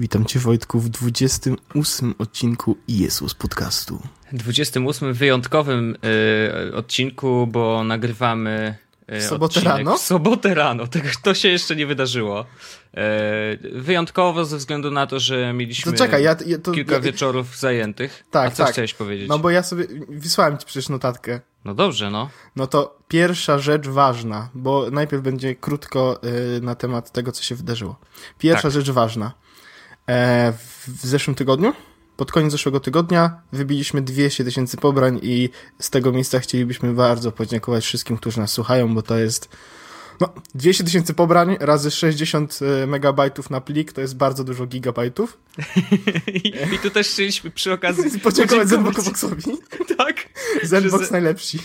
Witam Cię Wojtku w 28 odcinku Jezus podcastu. 28 wyjątkowym y, odcinku, bo nagrywamy y, sobotę rano? Sobotę rano, to, to się jeszcze nie wydarzyło. Y, wyjątkowo ze względu na to, że mieliśmy to czekaj, ja, ja, to, kilka ja, wieczorów zajętych. Tak, A co tak. chciałeś powiedzieć? No bo ja sobie wysłałem Ci przecież notatkę. No dobrze, no. No to pierwsza rzecz ważna, bo najpierw będzie krótko y, na temat tego, co się wydarzyło. Pierwsza tak. rzecz ważna. E, w zeszłym tygodniu, pod koniec zeszłego tygodnia, wybiliśmy 200 tysięcy pobrań i z tego miejsca chcielibyśmy bardzo podziękować wszystkim, którzy nas słuchają, bo to jest no, 200 tysięcy pobrań razy 60 e, megabajtów na plik to jest bardzo dużo gigabajtów. I, I, tu też chcieliśmy przy okazji podziękować Zenboxowi. tak. Zenbox że, najlepsi.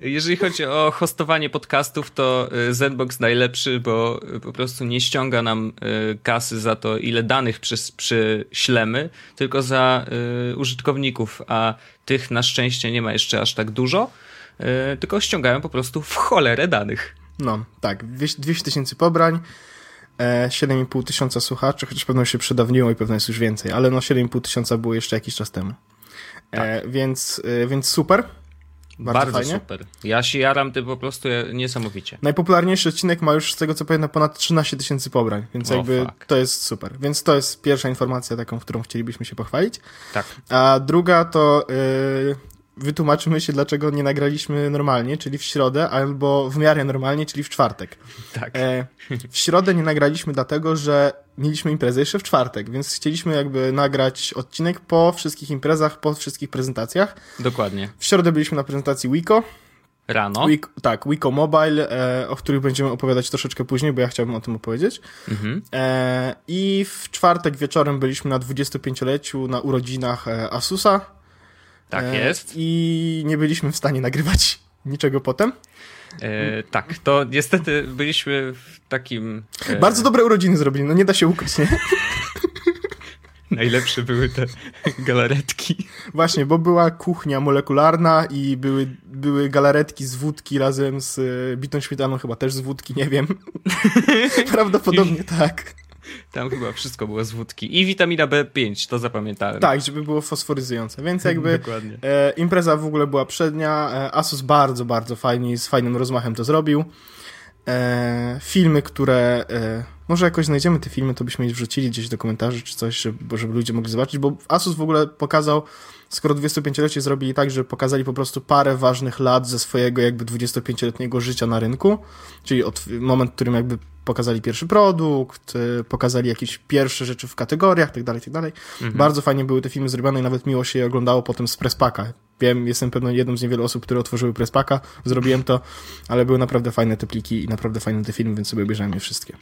Jeżeli chodzi o hostowanie podcastów, to e, Zenbox najlepszy, bo e, po prostu nie ściąga nam kasy za to, ile danych przyślemy, tylko za użytkowników, a tych na szczęście nie ma jeszcze aż tak dużo, tylko ściągają po prostu w cholerę danych. No, tak. 200 tysięcy pobrań, 7,5 e, tysiąca słuchaczy, chociaż pewno się przedawniło i pewno jest już więcej, ale no 7,5 tysiąca było jeszcze jakiś czas temu. E, tak. więc, e, więc super. Bardzo, Bardzo fajnie. super. Ja się jaram tym po prostu niesamowicie. Najpopularniejszy odcinek ma już z tego co pamiętam ponad 13 tysięcy pobrań, więc oh, jakby fuck. to jest super. Więc to jest pierwsza informacja taką, w którą chcielibyśmy się pochwalić. Tak. A druga to yy, wytłumaczymy się, dlaczego nie nagraliśmy normalnie, czyli w środę, albo w miarę normalnie, czyli w czwartek. Tak. E, w środę nie nagraliśmy dlatego, że mieliśmy imprezę jeszcze w czwartek, więc chcieliśmy jakby nagrać odcinek po wszystkich imprezach, po wszystkich prezentacjach. Dokładnie. W środę byliśmy na prezentacji Wiko. Rano. Wiko, tak, Wiko Mobile, e, o których będziemy opowiadać troszeczkę później, bo ja chciałbym o tym opowiedzieć. Mhm. E, I w czwartek wieczorem byliśmy na 25-leciu na urodzinach e, Asusa. Tak e, jest. I nie byliśmy w stanie nagrywać niczego potem. E, tak, to niestety byliśmy w takim. E... Bardzo dobre urodziny zrobili, no nie da się ukryć, nie? Najlepsze były te galaretki. Właśnie, bo była kuchnia molekularna i były, były galaretki z wódki razem z e, bitą śmietaną, chyba też z wódki, nie wiem. Prawdopodobnie tak. Tam chyba wszystko było z wódki. I witamina B5, to zapamiętałem. Tak, żeby było fosforyzujące. Więc jakby e, impreza w ogóle była przednia. E, Asus bardzo, bardzo fajnie, z fajnym rozmachem to zrobił. E, filmy, które... E, może jakoś znajdziemy te filmy, to byśmy je wrzucili gdzieś do komentarzy czy coś, żeby, żeby ludzie mogli zobaczyć, bo Asus w ogóle pokazał, skoro 25-lecie zrobili tak, że pokazali po prostu parę ważnych lat ze swojego jakby 25-letniego życia na rynku, czyli od moment, w którym jakby pokazali pierwszy produkt, y, pokazali jakieś pierwsze rzeczy w kategoriach, tak dalej, tak dalej. Mhm. Bardzo fajnie były te filmy zrobione i nawet miło się je oglądało potem z Presspaka. Wiem, jestem pewno jedną z niewielu osób, które otworzyły Presspaka, zrobiłem to, ale były naprawdę fajne te pliki i naprawdę fajne te filmy, więc sobie obejrzałem je wszystkie.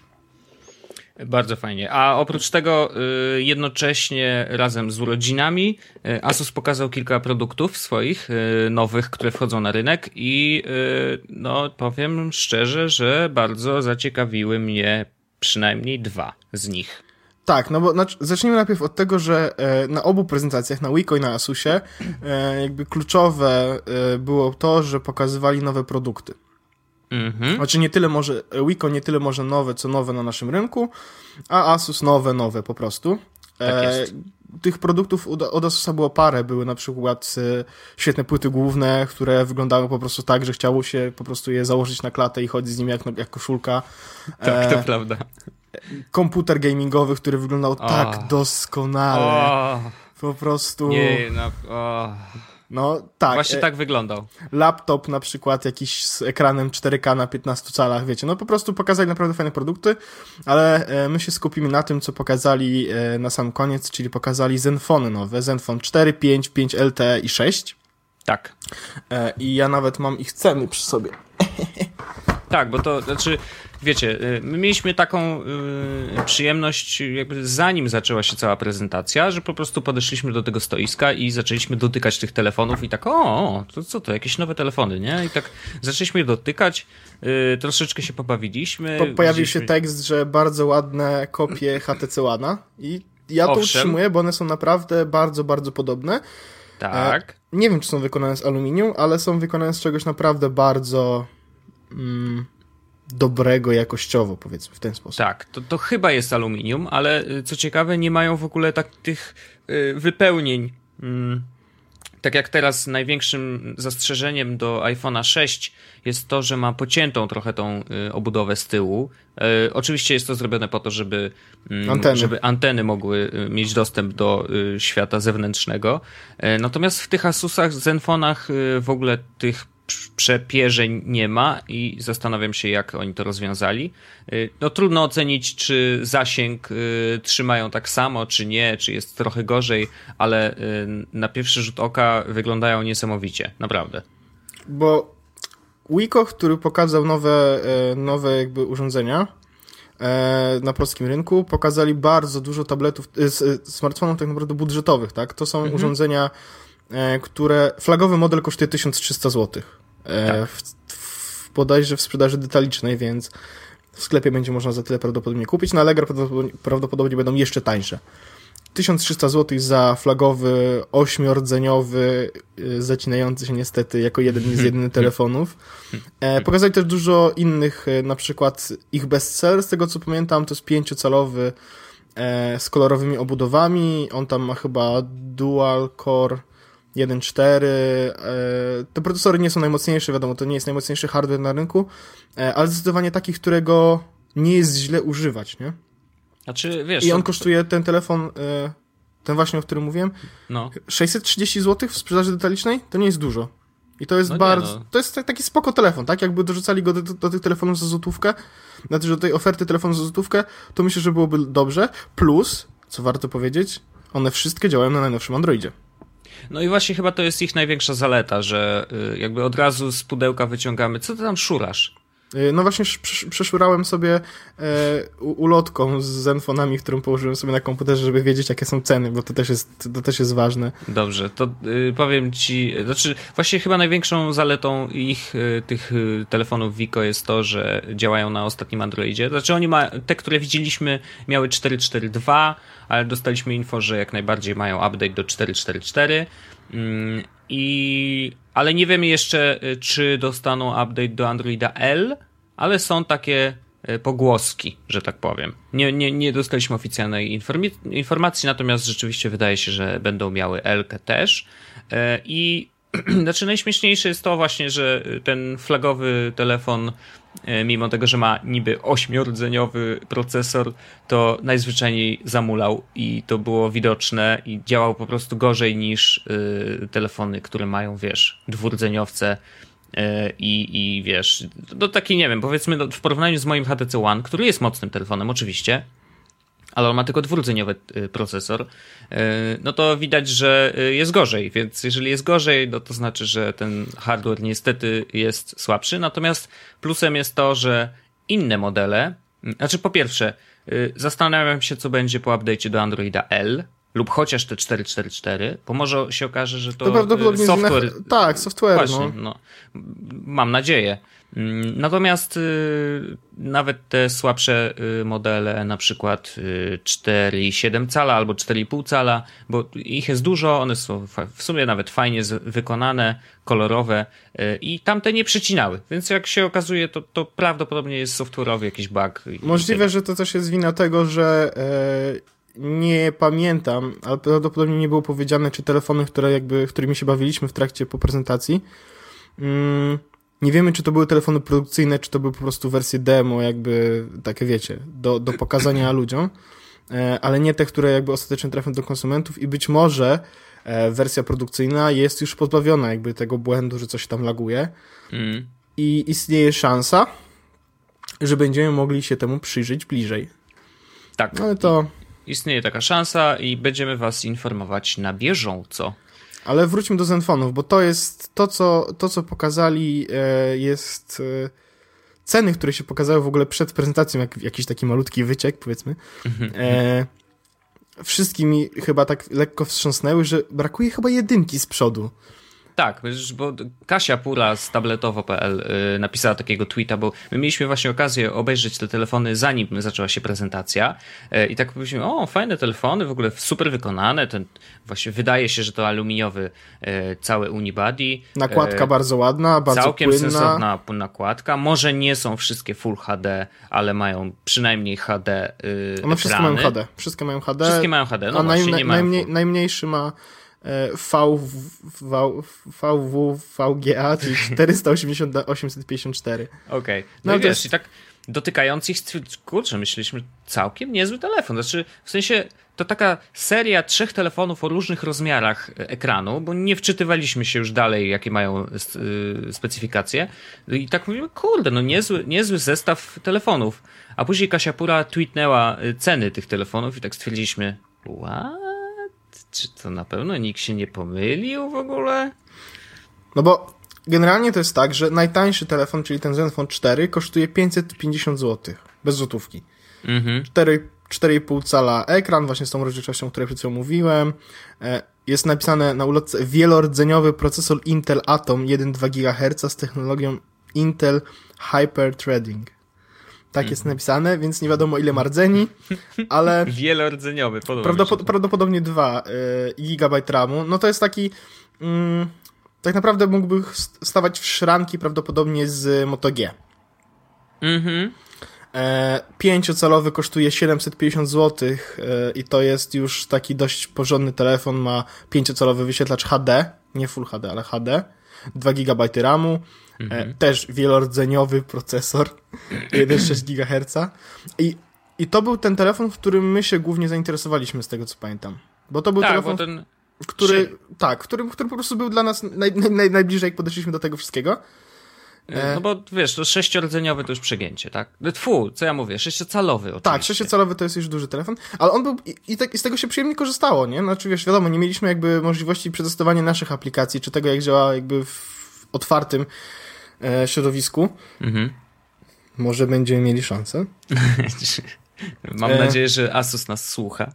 Bardzo fajnie. A oprócz tego y, jednocześnie razem z urodzinami y, Asus pokazał kilka produktów swoich y, nowych, które wchodzą na rynek i no powiem szczerze, że bardzo zaciekawiły mnie przynajmniej dwa z nich. Tak, no bo znaczy, zacznijmy najpierw od tego, że e, na obu prezentacjach, na Wiko i na Asusie, e, jakby kluczowe e, było to, że pokazywali nowe produkty. Mhm. Znaczy nie tyle może, Wiko nie tyle może nowe, co nowe na naszym rynku, a Asus nowe, nowe po prostu. Tak e, tych produktów od Asusa było parę. Były na przykład e, świetne płyty główne, które wyglądały po prostu tak, że chciało się po prostu je założyć na klatę i chodzić z nim jak, jak koszulka. Tak, to e, prawda. Komputer gamingowy, który wyglądał oh. tak doskonale. Oh. Po prostu... Nie, no... Oh. No tak. Właśnie e, tak wyglądał. Laptop na przykład jakiś z ekranem 4K na 15 calach, wiecie, no po prostu pokazali naprawdę fajne produkty, ale e, my się skupimy na tym, co pokazali e, na sam koniec, czyli pokazali Zenfony nowe, Zenfone 4, 5, 5 LTE i 6. Tak. I ja nawet mam ich ceny przy sobie. Tak, bo to znaczy wiecie, y, my mieliśmy taką y, przyjemność, jakby zanim zaczęła się cała prezentacja, że po prostu podeszliśmy do tego stoiska i zaczęliśmy dotykać tych telefonów i tak, o, to co to, jakieś nowe telefony, nie? I tak zaczęliśmy je dotykać, y, troszeczkę się pobawiliśmy. Po, pojawił się tekst, że bardzo ładne kopie HTC One i ja to Owszem. utrzymuję, bo one są naprawdę bardzo, bardzo podobne. Tak. E, nie wiem, czy są wykonane z aluminium, ale są wykonane z czegoś naprawdę bardzo... Mm, dobrego jakościowo, powiedzmy w ten sposób. Tak, to, to chyba jest aluminium, ale y, co ciekawe, nie mają w ogóle tak tych y, wypełnień. Mm, tak jak teraz największym zastrzeżeniem do iPhone'a 6 jest to, że ma pociętą trochę tą y, obudowę z tyłu. Y, oczywiście jest to zrobione po to, żeby, y, anteny. żeby anteny mogły mieć dostęp do świata zewnętrznego. Natomiast w tych Asusach, Zenfonach w ogóle tych przepierzeń nie ma i zastanawiam się, jak oni to rozwiązali. Y, no trudno ocenić, czy zasięg y, trzymają tak samo, czy nie, czy jest trochę gorzej, ale y, na pierwszy rzut oka wyglądają niesamowicie, naprawdę. Bo Wiko, który pokazał nowe, e, nowe jakby urządzenia e, na polskim rynku, pokazali bardzo dużo tabletów, e, smartfonów tak naprawdę budżetowych, tak? To są mhm. urządzenia które flagowy model kosztuje 1300 zł. E, tak. w, w, bodajże w sprzedaży detalicznej, więc w sklepie będzie można za tyle prawdopodobnie kupić. Na Allegro prawdopodobnie, będą jeszcze tańsze. 1300 zł za flagowy, ośmiordzeniowy, y, zacinający się niestety jako jeden z jedynych telefonów. E, pokazali też dużo innych, na przykład ich bestseller, z tego co pamiętam, to jest pięciocalowy e, z kolorowymi obudowami. On tam ma chyba dual core 1.4. E, te procesory nie są najmocniejsze, wiadomo, to nie jest najmocniejszy hardware na rynku, e, ale zdecydowanie taki, którego nie jest źle używać, nie? Znaczy, wiesz... I on kosztuje, ten telefon, e, ten właśnie, o którym mówiłem, no. 630 zł w sprzedaży detalicznej? To nie jest dużo. I to jest no bardzo, no. to jest taki spoko telefon, tak? Jakby dorzucali go do, do, do tych telefonów za złotówkę, znaczy do tej oferty telefonu za złotówkę, to myślę, że byłoby dobrze. Plus, co warto powiedzieć, one wszystkie działają na najnowszym Androidzie. No i właśnie chyba to jest ich największa zaleta, że y, jakby od razu z pudełka wyciągamy. Co ty tam szurasz? Y, no właśnie przeszurałem sobie e, ulotką z zenfonami, którą położyłem sobie na komputerze, żeby wiedzieć, jakie są ceny, bo to też jest, to też jest ważne. Dobrze, to y, powiem ci, znaczy właśnie chyba największą zaletą ich, y, tych telefonów Vico jest to, że działają na ostatnim Androidzie. Znaczy oni ma, te, które widzieliśmy miały 4.4.2, ale dostaliśmy info, że jak najbardziej mają update do 4.4.4 mm, i ale nie wiemy jeszcze, y, czy dostaną update do Androida L, ale są takie y, pogłoski, że tak powiem. Nie, nie, nie dostaliśmy oficjalnej informacji, natomiast rzeczywiście wydaje się, że będą miały L też. Y, I znaczy najśmieszniejsze jest to właśnie, że ten flagowy telefon mimo tego, że ma niby ośmiordzeniowy procesor, to najzwyczajniej zamulał i to było widoczne i działał po prostu gorzej niż y, telefony, które mają, wiesz, dwurdzeniowce y, i, i wiesz, to taki, nie wiem, powiedzmy no, w porównaniu z moim HTC One, który jest mocnym telefonem oczywiście, ale on ma tylko dwurdzeniowy y, procesor, y, no to widać, że y, jest gorzej, więc jeżeli jest gorzej, no to znaczy, że ten hardware niestety jest słabszy, natomiast plusem jest to, że inne modele, znaczy po pierwsze, zastanawiam się, co będzie po update'cie do Androida L, lub chociaż te 444, bo może się okaże, że to, to prawdopodobnie software... Tak, software, Właśnie, no. no. Mam nadzieję. Mm, natomiast y, nawet te słabsze y, modele, na przykład y, 4,7 cala albo 4,5 cala, bo ich jest dużo, one są w sumie nawet fajnie wykonane, kolorowe y, i tamte nie przecinały, więc jak się okazuje, to, to prawdopodobnie jest software'owy jakiś bug. Możliwe, że to też jest wina tego, że e, nie pamiętam, ale prawdopodobnie nie było powiedziane, czy telefony, które jakby, którymi się bawiliśmy w trakcie po prezentacji, mm, nie wiemy, czy to były telefony produkcyjne, czy to były po prostu wersje demo, jakby takie wiecie, do, do pokazania ludziom, e, ale nie te, które jakby ostatecznie trafią do konsumentów i być może e, wersja produkcyjna jest już pozbawiona jakby tego błędu, że coś tam laguje mm. i istnieje szansa, że będziemy mogli się temu przyjrzeć bliżej. Tak. No ale to... Istnieje taka szansa i będziemy was informować na bieżąco. Ale wróćmy do Zenfonów, bo to jest to, co, to, co pokazali, e, jest e, ceny, które się pokazały w ogóle przed prezentacją, jak, jakiś taki malutki wyciek, powiedzmy. Mhm. E, wszystkimi chyba tak lekko wstrząsnęły, że brakuje chyba jedynki z przodu. Tak, bo Kasia Pura z tabletowo.pl y, napisała takiego tweeta, bo my mieliśmy właśnie okazję obejrzeć te telefony zanim zaczęła się prezentacja y, i tak powiedzieliśmy, o fajne telefony, w ogóle super wykonane, ten właśnie wydaje się, że to aluminiowy y, cały unibody. Nakładka bardzo ładna, bardzo Całkiem płynna. sensowna nakładka. Może nie są wszystkie Full HD, ale mają przynajmniej HD One wszystkie mają HD. Wszystkie mają HD. Wszystkie mają HD, no A właśnie, naj, najmniej, najmniejszy ma VW, VGA, czyli 480 na 854. Okej. Okay. No, no i wiesz, jest... i tak dotykając ich, kurczę, myśleliśmy, całkiem niezły telefon. Znaczy, w sensie, to taka seria trzech telefonów o różnych rozmiarach ekranu, bo nie wczytywaliśmy się już dalej, jakie mają y, specyfikacje. I tak mówimy, kurde, no niezły, niezły zestaw telefonów. A później Kasia Pura tweetnęła ceny tych telefonów i tak stwierdziliśmy, what? Czy to na pewno nikt się nie pomylił w ogóle? No bo generalnie to jest tak, że najtańszy telefon, czyli ten Zenfone 4, kosztuje 550 zł. Bez złotówki. Mhm. 4,5 cala ekran, właśnie z tą rozdzielczością, o której przed chwilą mówiłem. E, jest napisane na ulotce wielordzeniowy procesor Intel Atom 1,2 GHz z technologią Intel Hyper-Threading. Tak jest napisane, więc nie wiadomo ile ma rdzeni, ale... Wielordzeniowy, prawdopod prawdopodobnie 2 y, RAMu. No to jest taki... Mm, tak naprawdę mógłby stawać w szranki prawdopodobnie z Moto G. Mhm. E, 5-calowy kosztuje 750 zł e, i to jest już taki dość porządny telefon, ma 5-calowy wyświetlacz HD, nie Full HD, ale HD, 2 GB RAMu, Mhm. Też wielordzeniowy procesor, 1,6 GHz. I, I to był ten telefon, w którym my się głównie zainteresowaliśmy, z tego co pamiętam. Bo to był tak, telefon, ten... który, tak, który, który po prostu był dla nas naj, naj, najbliżej, jak podeszliśmy do tego wszystkiego. E, no bo wiesz, to sześciordzeniowy to już przegięcie, tak? Tfu, co ja mówię, sześciocalowy oczywiście. Tak, sześciocalowy to jest już duży telefon, ale on był, i, i, tak, i z tego się przyjemnie korzystało, nie? Znaczy wiesz, wiadomo, nie mieliśmy jakby możliwości przetestowania naszych aplikacji, czy tego jak działa jakby w otwartym e, środowisku. Mhm. Może będziemy mieli szansę. Mam e... nadzieję, że Asus nas słucha.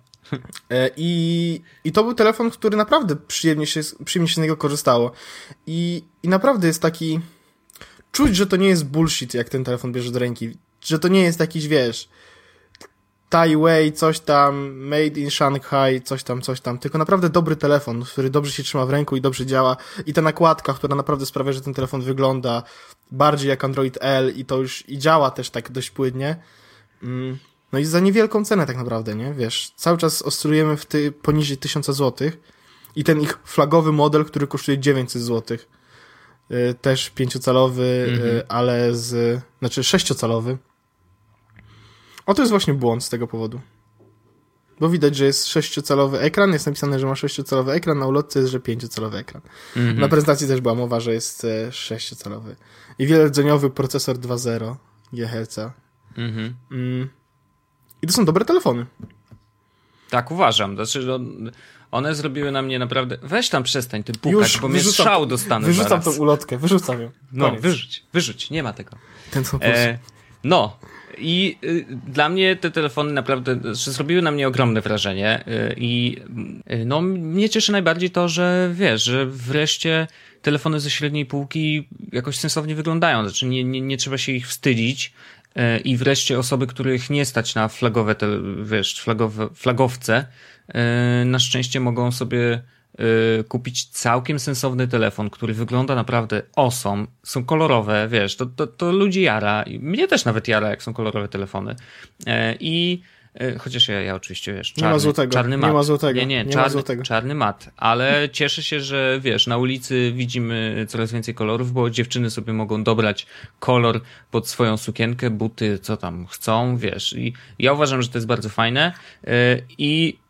E, I, I to był telefon, który naprawdę przyjemnie się, przyjemnie się z niego korzystało. I, I naprawdę jest taki. Czuć, że to nie jest bullshit, jak ten telefon bierze do ręki. Że to nie jest jakiś, wiesz, Taiwei, coś tam, made in Shanghai, coś tam, coś tam. Tylko naprawdę dobry telefon, który dobrze się trzyma w ręku i dobrze działa. I ta nakładka, która naprawdę sprawia, że ten telefon wygląda bardziej jak Android L i to już i działa też tak dość płynnie. Mm. No i za niewielką cenę tak naprawdę, nie? Wiesz, cały czas oscylujemy w ty, poniżej 1000 zł i ten ich flagowy model, który kosztuje 900 zł. Yy, też pięciocalowy, -hmm. yy, ale z, znaczy sześciocalowy, o, to jest właśnie błąd z tego powodu. Bo widać, że jest sześciocalowy ekran, jest napisane, że ma sześciocalowy ekran, na ulotce jest, że pięciocalowy ekran. Mm -hmm. Na prezentacji też była mowa, że jest e, sześciocalowy. I wielordzeniowy procesor 2.0 GHz. Mm -hmm. mm. I to są dobre telefony. Tak, uważam. Znaczy, no, one zrobiły na mnie naprawdę... Weź tam przestań, ty pukać, Już, bo mnie strzał dostanę Wyrzucam tą ulotkę, wyrzucam ją. No, wyrzuć, wyrzuć, nie ma tego. Ten co e, No, i y, dla mnie te telefony naprawdę zrobiły na mnie ogromne wrażenie. Y, I y, no, mnie cieszy najbardziej to, że wiesz, że wreszcie telefony ze średniej półki jakoś sensownie wyglądają. Znaczy, nie, nie, nie trzeba się ich wstydzić. I wreszcie osoby, których nie stać na flagowe, te, wiesz, flagowe, flagowce, na szczęście mogą sobie kupić całkiem sensowny telefon, który wygląda naprawdę osom, są kolorowe, wiesz, to, to, to ludzi jara, mnie też nawet jara, jak są kolorowe telefony. E, I e, Chociaż ja, ja oczywiście, wiesz, czarny, nie ma złotego, czarny mat. Nie ma złotego. Nie, nie, nie czarny, czarny mat. Ale cieszę się, że wiesz, na ulicy widzimy coraz więcej kolorów, bo dziewczyny sobie mogą dobrać kolor pod swoją sukienkę, buty, co tam chcą, wiesz. I ja uważam, że to jest bardzo fajne. E, I Y,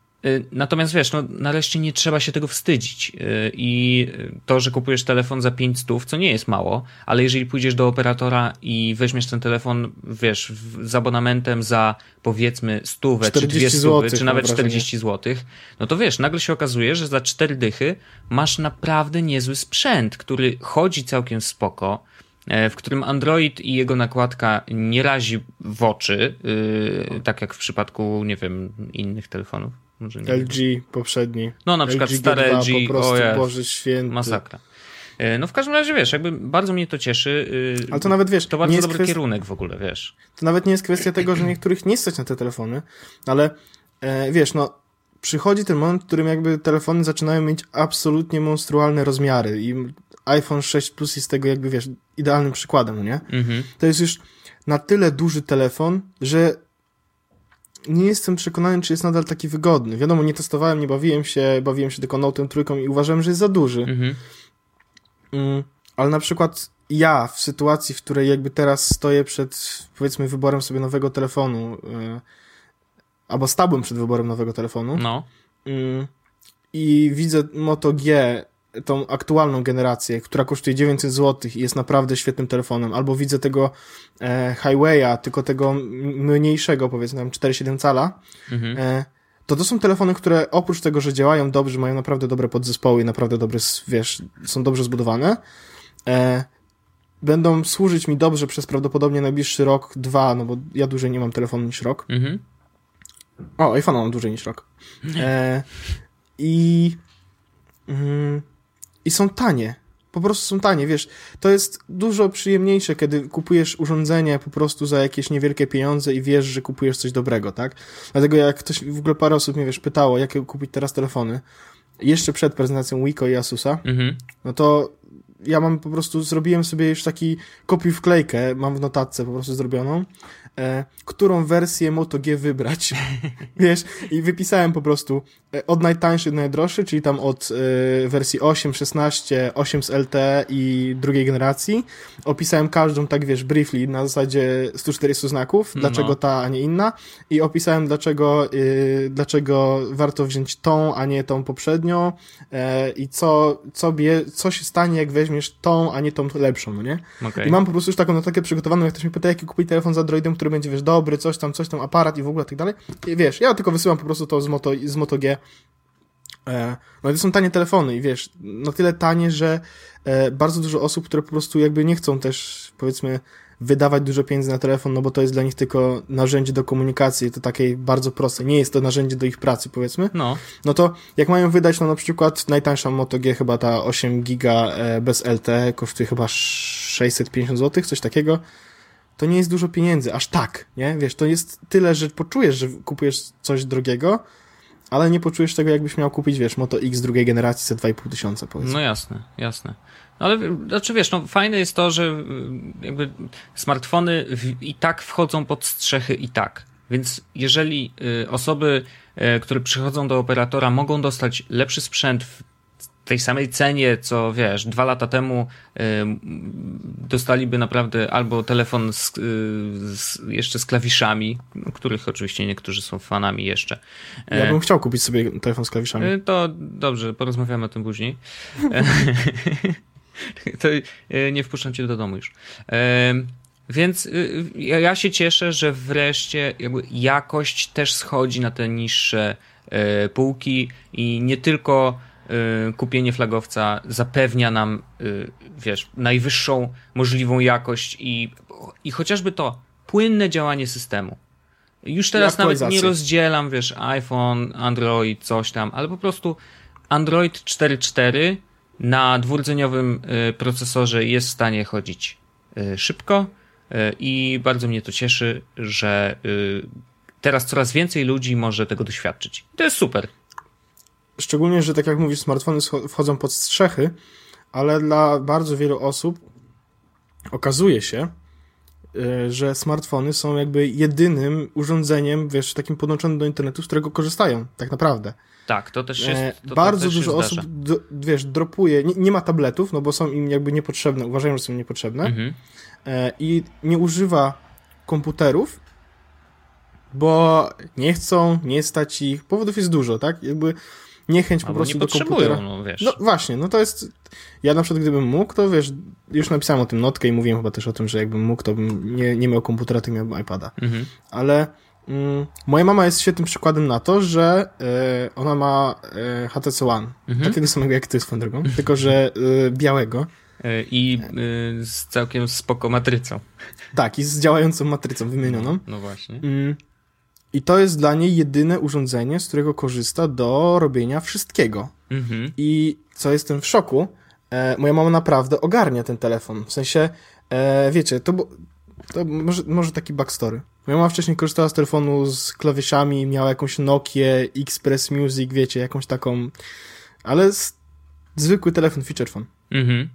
natomiast wiesz, no nareszcie nie trzeba się tego wstydzić. Y, I to, że kupujesz telefon za 5 stów, co nie jest mało, ale jeżeli pójdziesz do operatora i weźmiesz ten telefon, wiesz, z abonamentem za powiedzmy stówę, czy dwie stówy, czy nawet 40 zł, no to wiesz, nagle się okazuje, że za 4 dychy masz naprawdę niezły sprzęt, który chodzi całkiem spoko, e, w którym Android i jego nakładka nie razi w oczy, yy, tak jak w przypadku, nie wiem, innych telefonów. Może nie LG wiem. poprzedni. No na przykład LG stare LG, po prostu, o Boże święty. Masakra. E, no w każdym razie, wiesz, jakby bardzo mnie to cieszy. Y, Ale to nawet, wiesz... To bardzo dobry kwestia... kierunek w ogóle, wiesz. To nawet nie jest kwestia tego, że niektórych nie stać na te telefony, ale e, wiesz, no przychodzi ten moment, w którym jakby telefony zaczynają mieć absolutnie monstrualne rozmiary i iPhone 6 Plus jest tego jakby, wiesz, idealnym przykładem, no nie? Mhm. To jest już na tyle duży telefon, że nie jestem przekonany, czy jest nadal taki wygodny. Wiadomo, nie testowałem, nie bawiłem się, bawiłem się tylko Note'em trójką i uważałem, że jest za duży. Mhm. Mm, ale na przykład ja w sytuacji, w której jakby teraz stoję przed, powiedzmy, wyborem sobie nowego telefonu, yy, albo stałbym przed wyborem nowego telefonu, no. Yy, i widzę Moto G tą aktualną generację, która kosztuje 900 zł i jest naprawdę świetnym telefonem, albo widzę tego e, Highwaya, tylko tego mniejszego, powiedzmy tam 4,7 cala, mhm. e, to to są telefony, które oprócz tego, że działają dobrze, mają naprawdę dobre podzespoły i naprawdę dobre, wiesz, są dobrze zbudowane, e, będą służyć mi dobrze przez prawdopodobnie najbliższy rok, dwa, no bo ja dłużej nie mam telefonu niż rok. Mhm. O, iPhone mam dłużej niż rok. E, I... Mm, i są tanie. Po prostu są tanie, wiesz, to jest dużo przyjemniejsze, kiedy kupujesz urządzenie po prostu za jakieś niewielkie pieniądze i wiesz, że kupujesz coś dobrego, tak? Dlatego jak ktoś, w ogóle parę osób mnie, wiesz, pytało, jakie kupić teraz telefony, jeszcze przed prezentacją Wiko i Asusa, mhm. no to ja mam po prostu, zrobiłem sobie już taki kopiuj wklejkę, mam w notatce po prostu zrobioną, e, którą wersję Moto G wybrać, wiesz, i wypisałem po prostu e, od najtańszej do najdroższej, czyli tam od e, wersji 8, 16, 8 z LTE i drugiej generacji, opisałem każdą tak, wiesz, briefly, na zasadzie 140 znaków, dlaczego no. ta, a nie inna. I opisałem dlaczego, e, dlaczego warto wziąć tą, a nie tą poprzednią. E, i co, co, bie, co się stanie, jak weźmiesz tą, a nie tą lepszą, no nie? Okay. I mam po prostu już taką notatkę przygotowaną, jak ktoś mi pyta, jaki kupić telefon z Androidem, który będzie, wiesz, dobry, coś tam, coś tam, aparat i w ogóle tak dalej. I wiesz, ja tylko wysyłam po prostu to z Moto, z Moto G. E, no i to są tanie telefony i wiesz, na tyle tanie, że e, bardzo dużo osób, które po prostu jakby nie chcą też, powiedzmy, wydawać dużo pieniędzy na telefon, no bo to jest dla nich tylko narzędzie do komunikacji, to takie bardzo proste. Nie jest to narzędzie do ich pracy, powiedzmy. No. No to jak mają wydać, no na przykład najtańsza Moto G, chyba ta 8 giga e, bez LTE, kosztuje chyba 650 zł, coś takiego to nie jest dużo pieniędzy, aż tak, nie? Wiesz, to jest tyle, że poczujesz, że kupujesz coś drogiego, ale nie poczujesz tego, jakbyś miał kupić, wiesz, Moto X drugiej generacji za 2,5 tysiąca, powiedzmy. No jasne, jasne. Ale znaczy wiesz, no fajne jest to, że y, jakby smartfony w, i tak wchodzą pod strzechy i tak. Więc jeżeli y, osoby, y, które przychodzą do operatora, mogą dostać lepszy sprzęt w tej samej cenie, co wiesz, dwa lata temu y, dostaliby naprawdę albo telefon z, y, z, jeszcze z klawiszami, których oczywiście niektórzy są fanami jeszcze. Ja bym chciał kupić sobie telefon z klawiszami. Y, to dobrze, porozmawiamy o tym później. to y, nie wpuszczam cię do domu już. Więc y, ja się cieszę, że wreszcie jakość też schodzi na te niższe półki i nie tylko Y, kupienie flagowca zapewnia nam, y, wiesz, najwyższą możliwą jakość i, i chociażby to płynne działanie systemu. Już teraz nawet nie rozdzielam, wiesz, iPhone, Android, coś tam, ale po prostu Android 4.4 na dwurdzeniowym y, procesorze jest w stanie chodzić szybko i bardzo mnie to cieszy, że teraz coraz więcej ludzi może tego doświadczyć. To jest super. Szczególnie, że tak jak mówisz, smartfony wchodzą pod strzechy, ale dla bardzo wielu osób okazuje się, y, że smartfony są jakby jedynym urządzeniem, wiesz, takim podłączonym do internetu, z którego korzystają, tak naprawdę. Tak, to też jest. E, to bardzo też dużo osób, do, wiesz, dropuje, nie, nie, ma tabletów, no bo są im jakby niepotrzebne, uważają, że są niepotrzebne mhm. E, i nie używa komputerów, bo nie chcą, nie stać ich, powodów jest dużo, tak? Jakby niechęć po prostu do komputera. No, wiesz. no właśnie, no to jest. Ja na przykład gdybym mógł, to wiesz, już napisałem o tym notkę i mówiłem chyba też o tym, że jakbym mógł, to bym nie, nie miał komputera, tylko miałbym iPada. Mhm. Ale mm, moja mama jest świetnym przykładem na to, że y, ona ma y, HTC One, mhm. takiego samego jak ty swoją drogą, tylko że y, białego. I z całkiem spoko matrycą. Tak, i z działającą matrycą wymienioną. No, no właśnie. I to jest dla niej jedyne urządzenie, z którego korzysta do robienia wszystkiego. Mhm. I co jestem w szoku, e, moja mama naprawdę ogarnia ten telefon. W sensie, e, wiecie, to, to może, może taki backstory. Moja mama wcześniej korzystała z telefonu z klawiszami, miała jakąś Nokię, Express Music, wiecie, jakąś taką, ale zwykły telefon, feature phone. Mhm.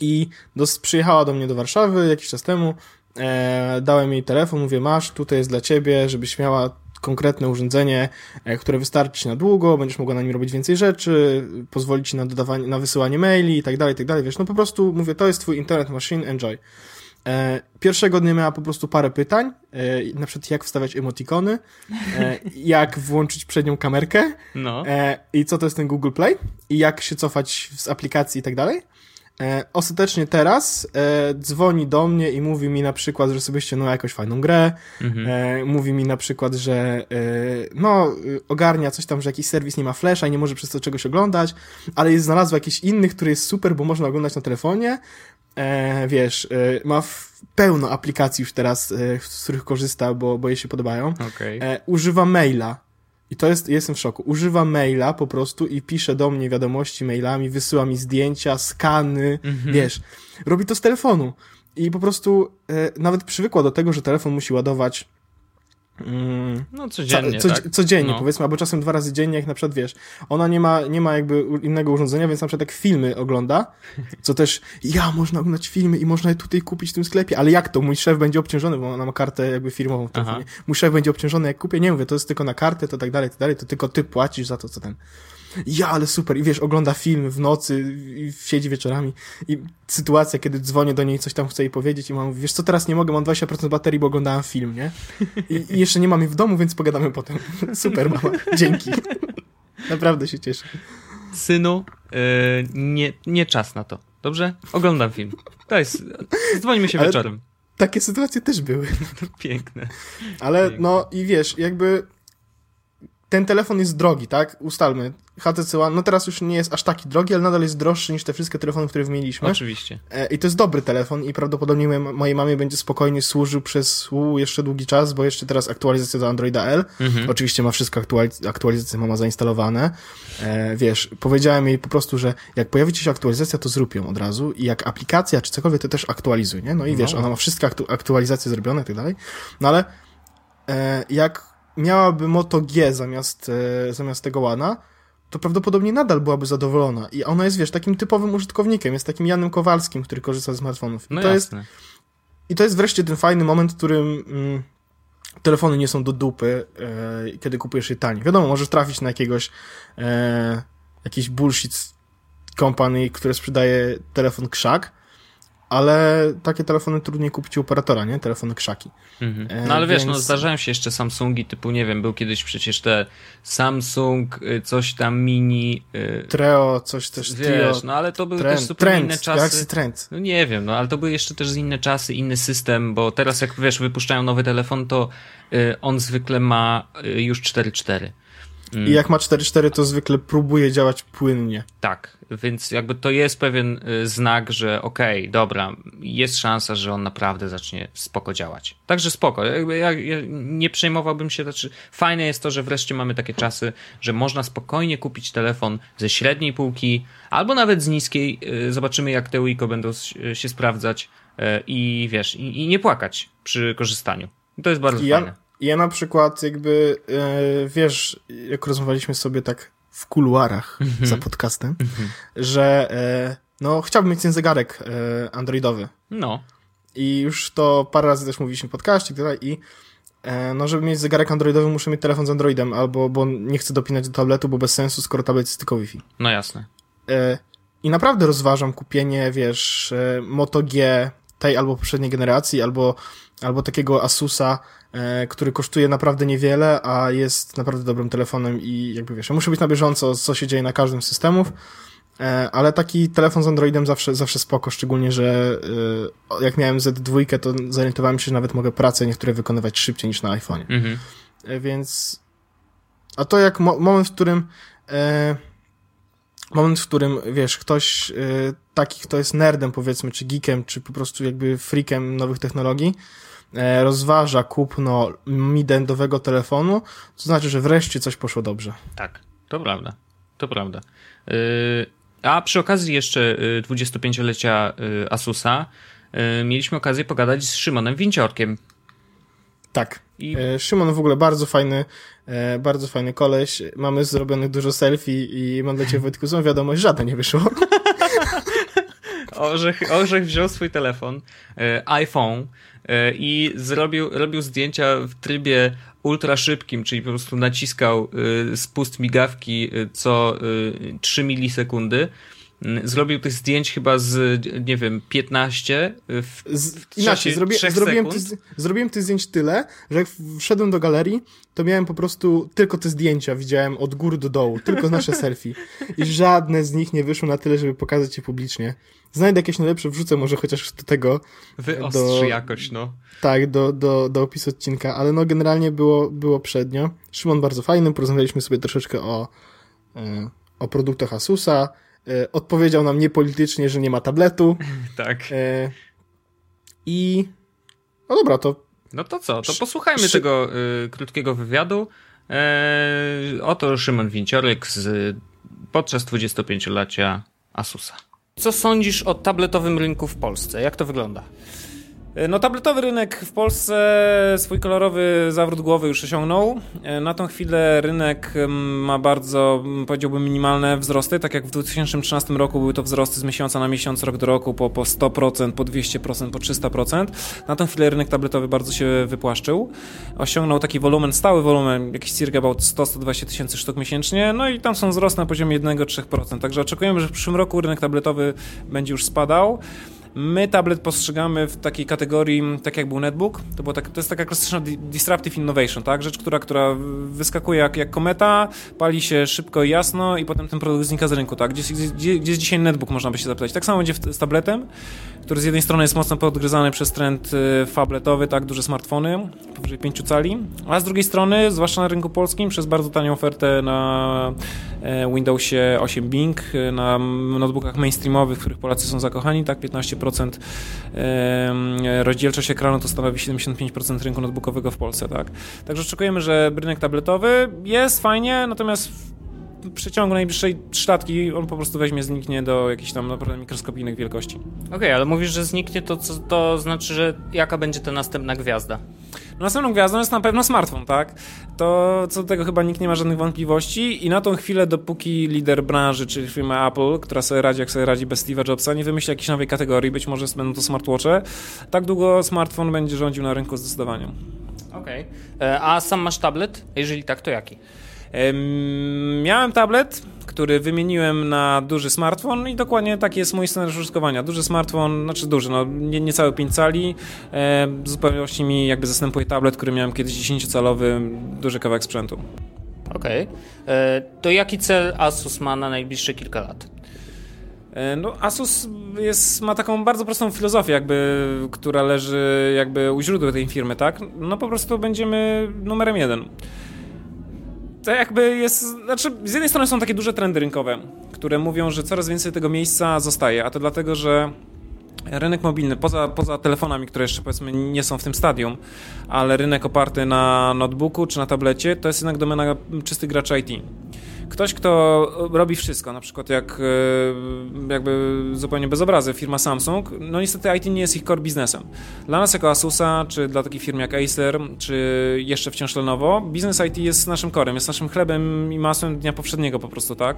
I dos, przyjechała do mnie do Warszawy jakiś czas temu, e, dałem jej telefon, mówię, masz, tutaj jest dla ciebie, żebyś miała konkretne urządzenie, e, które wystarczy na długo, będziesz mogła na nim robić więcej rzeczy, pozwolić ci na dodawanie, na wysyłanie maili i tak dalej, i tak dalej, wiesz, no po prostu mówię, to jest twój internet machine, enjoy. E, pierwszego dnia miała po prostu parę pytań, e, na przykład jak wstawiać emotikony, jak włączyć przednią kamerkę no. I co to jest ten Google Play i jak się cofać z aplikacji i tak dalej. E, ostatecznie teraz e, dzwoni do mnie i mówi mi na przykład, że sobie ściągnęła jakąś fajną grę, mhm. e, mówi mi na przykład, że e, no, ogarnia coś tam, że jakiś serwis nie ma flasha i nie może przez to czegoś oglądać, ale jest znalazła jakiś inny, który jest super, bo można oglądać na telefonie, e, wiesz, e, ma pełno aplikacji już teraz, z których korzysta, bo, bo jej się podobają. Okay. używa maila i to jest, jestem w szoku. Używa maila po prostu i pisze do mnie wiadomości mailami, wysyła mi zdjęcia, skany, mhm. wiesz. Robi to z telefonu. I po prostu e, nawet przywykła do tego, że telefon musi ładować no codziennie, co, tak? Codziennie, no. powiedzmy, albo czasem dwa razy dziennie, jak na przykład, wiesz, ona nie ma, nie ma jakby innego urządzenia, więc na przykład jak filmy ogląda, co też, ja, można oglądać filmy i można je tutaj kupić w tym sklepie, ale jak to? Mój szef będzie obciążony, bo ona ma kartę jakby firmową w telefonie. Mój szef będzie obciążony, jak kupię, nie mówię, to jest tylko na kartę, to tak dalej, to dalej, to tylko ty płacisz za to, co ten ja, ale super. I wiesz, ogląda film w nocy, i siedzi wieczorami i sytuacja, kiedy dzwonię do niej, coś tam chcę jej powiedzieć i mam, wiesz co, teraz nie mogę, mam 20% baterii, bo oglądałem film, nie? I, i jeszcze nie mam jej w domu, więc pogadamy potem. Super, mama. Dzięki. Naprawdę się cieszę. Synu, yy, nie, nie czas na to. Dobrze? Oglądam film. To jest, dzwonimy się ale wieczorem. Takie sytuacje też były. Piękne. Ale Piękne. no i wiesz, jakby ten telefon jest drogi, tak? Ustalmy. HTC One, no teraz już nie jest aż taki drogi, ale nadal jest droższy niż te wszystkie telefony, które wymieniliśmy. Oczywiście. E, I to jest dobry telefon i prawdopodobnie mojej mamie będzie spokojnie służył przez u, jeszcze długi czas, bo jeszcze teraz aktualizacja do Androida L. Mhm. Oczywiście ma wszystko aktualiz aktualizacje mama zainstalowane. E, wiesz, powiedziałem jej po prostu, że jak pojawi ci się aktualizacja, to zrób ją od razu i jak aplikacja czy cokolwiek, to też aktualizuj, nie? No i wiesz, no. ona ma wszystkie aktu aktualizacje zrobione i tak dalej. No ale e, jak miałaby Moto G zamiast, e, zamiast tego Łana, to prawdopodobnie nadal byłaby zadowolona. I ona jest, wiesz, takim typowym użytkownikiem, jest takim Janem Kowalskim, który korzysta z smartfonów. No to jasne. Jest, I to jest wreszcie ten fajny moment, w którym mm, telefony nie są do dupy, e, kiedy kupujesz je taniej. Wiadomo, możesz trafić na jakiegoś e, jakiś bullshit company, które sprzedaje telefon krzak, ale takie telefony trudniej kupić u operatora, nie? Telefony krzaki. Mhm. E, no ale wiesz, no zdarzają się jeszcze Samsungi typu, nie wiem, był kiedyś przecież te Samsung, y, coś tam mini... Y, Treo, coś też Wiesz, Trio, no ale to były trend, też zupełnie trend, inne czasy. Galaxy Trend. No nie wiem, no ale to były jeszcze też inne czasy, inny system, bo teraz jak wiesz, wypuszczają nowy telefon, to y, on zwykle ma już 4.4. I jak ma 4.4, to zwykle próbuje działać płynnie. Tak, więc jakby to jest pewien y, znak, że okej, okay, dobra, jest szansa, że on naprawdę zacznie spoko działać. Także spoko. Jakby ja, ja nie przejmowałbym się, znaczy fajne jest to, że wreszcie mamy takie czasy, że można spokojnie kupić telefon ze średniej półki, albo nawet z niskiej. Y, zobaczymy, jak te Wiko będą się sprawdzać y, i wiesz, i, i nie płakać przy korzystaniu. To jest bardzo ja, fajne. Ja na przykład jakby, e, wiesz, jak rozmawialiśmy sobie tak w kuluarach mm -hmm. za podcastem, mm -hmm. że e, no chciałbym mieć ten zegarek e, androidowy. No. I już to parę razy też mówiliśmy w podcaście i tak dalej i no, żeby mieć zegarek androidowy, muszę mieć telefon z Androidem, albo bo nie chcę dopinać do tabletu, bo bez sensu, skoro tablet jest tylko Wi-Fi. No jasne. I naprawdę rozważam kupienie, wiesz, Moto G tej albo poprzedniej generacji, albo, albo takiego Asusa, E, który kosztuje naprawdę niewiele, a jest naprawdę dobrym telefonem i jakby wiesz, muszę być na bieżąco, co się dzieje na każdym z systemów, e, ale taki telefon z Androidem zawsze, zawsze spoko, szczególnie, że e, jak miałem Z2, to zorientowałem się, że nawet mogę pracę niektóre wykonywać szybciej niż na iPhone'ie. Mhm. Więc a to jak mo moment, w którym moment, w którym, wiesz, ktoś taki, kto jest nerdem, powiedzmy, czy geekiem, czy po prostu jakby freakiem nowych technologii, E, rozważa kupno midendowego telefonu, to znaczy, że wreszcie coś poszło dobrze. Tak, to prawda. To prawda. Yy, A przy okazji jeszcze 25-lecia Asusa mieliśmy okazję pogadać z Szymonem Winciorkiem. Tak. I... Szymon w ogóle bardzo fajny, bardzo fajny koleś. Mamy zrobionych dużo selfie i mam dla ciebie Wojtku złą wiadomość, żadne nie wyszło. Orzech, Orzech wziął swój telefon, iPhone i zrobił, robił zdjęcia w trybie ultra szybkim, czyli po prostu naciskał spust migawki y, co 3 y, milisekundy. Zrobił tych zdjęć chyba z, nie wiem, 15 w, w Inaczej, zrobię, zrobiłem, tych, zrobiłem tych zdjęć tyle, że jak wszedłem do galerii, to miałem po prostu tylko te zdjęcia, widziałem od góry do dołu, tylko nasze selfie. I żadne z nich nie wyszło na tyle, żeby pokazać je publicznie. Znajdę jakieś najlepsze, wrzucę może chociaż do tego. Wyostrzy do, jakoś, no. Tak, do, do, do opisu odcinka, ale no generalnie było, było przednio. Szymon bardzo fajny, porozmawialiśmy sobie troszeczkę o, e, o produktach Asusa. E, odpowiedział nam niepolitycznie, że nie ma tabletu. tak. E, I no dobra, to. No to co? To posłuchajmy Szy... tego y, krótkiego wywiadu. E, oto Szymon Winciorek z, podczas 25-lecia Asusa. Co sądzisz o tabletowym rynku w Polsce? Jak to wygląda? E, no, tabletowy rynek w Polsce swój kolorowy zawrót głowy już osiągnął. E, na tą chwilę rynek ma bardzo, powiedziałbym, minimalne wzrosty. Tak jak w 2013 roku były to wzrosty z miesiąca na miesiąc, rok do roku po, po 100%, po 200%, po 300%. Na tą chwilę rynek tabletowy bardzo się wypłaszczył. Osiągnął taki wolumen, stały wolumen, jakiś circa about 100-120 tysięcy sztuk miesięcznie. No i tam są wzrosty na poziomie 1-3%. Także oczekujemy, że w przyszłym roku rynek tabletowy będzie już spadał. My tablet postrzegamy w takiej kategorii, tak jak był netbook, to, było tak, to jest taka klasyczna disruptive innovation, tak? Rzecz, która, która wyskakuje jak, jak kometa, pali się szybko i jasno i potem ten produkt znika z rynku, tak? Gdzie, gdzie, gdzie jest dzisiaj netbook, można by się zapytać. Tak samo będzie z tabletem, który z jednej strony jest mocno podgryzany przez trend y, fabletowy, tak? Duże smartfony, powyżej 5 cali, a z drugiej strony, zwłaszcza na rynku polskim, przez bardzo tanią ofertę na e, Windowsie 8 Bing, na notebookach mainstreamowych, w których Polacy są zakochani, tak? 15 procent rozdzielczość ekranu to stanowi 75% rynku notebookowego w Polsce, tak? Także oczekujemy, że rynek tabletowy jest fajnie, natomiast w przeciągu najbliższej trzylatki on po prostu weźmie, zniknie do jakichś tam naprawdę mikroskopijnych wielkości. Okej, okay, ale mówisz, że zniknie, to, to, to znaczy, że jaka będzie ta następna gwiazda? Następną gwiazdą jest na pewno smartfon, tak? To co do tego chyba nikt nie ma żadnych wątpliwości i na tą chwilę, dopóki lider branży, czyli firma Apple, która sobie radzi, jak sobie radzi bez Steve'a Jobsa, nie wymyśli jakiejś nowej kategorii, być może będą to smartwatche, tak długo smartfon będzie rządził na rynku zdecydowanie. Okej. Okay. E, a sam masz tablet? Jeżeli tak, to jaki? Miałem tablet, który wymieniłem na duży smartfon i dokładnie taki jest mój scenariusz użytkowania. Duży smartfon, znaczy duży, no nie, niecałe 5 cali, w zupełności mi jakby zastępuje tablet, który miałem kiedyś 10-calowy, duży kawałek sprzętu. Okej. Okay. E, to jaki cel Asus ma na najbliższe kilka lat? E, no, Asus jest, ma taką bardzo prostą filozofię, jakby, która leży jakby u źródła tej firmy, tak? No po prostu będziemy numerem jeden to jakby jest, znaczy z jednej strony są takie duże trendy rynkowe, które mówią, że coraz więcej tego miejsca zostaje, a to dlatego, że rynek mobilny, poza, poza telefonami, które jeszcze powiedzmy nie są w tym stadium, ale rynek oparty na notebooku czy na tablecie, to jest jednak domena czystych graczy IT ktoś, kto robi wszystko, na przykład jak e, jakby zupełnie bez obrazy firma Samsung, no niestety IT nie jest ich core biznesem. Dla nas jako Asusa, czy dla takich firm jak Acer, czy jeszcze wciąż Lenovo, biznes IT jest naszym corem, jest naszym chlebem i masłem dnia powszedniego po prostu, tak?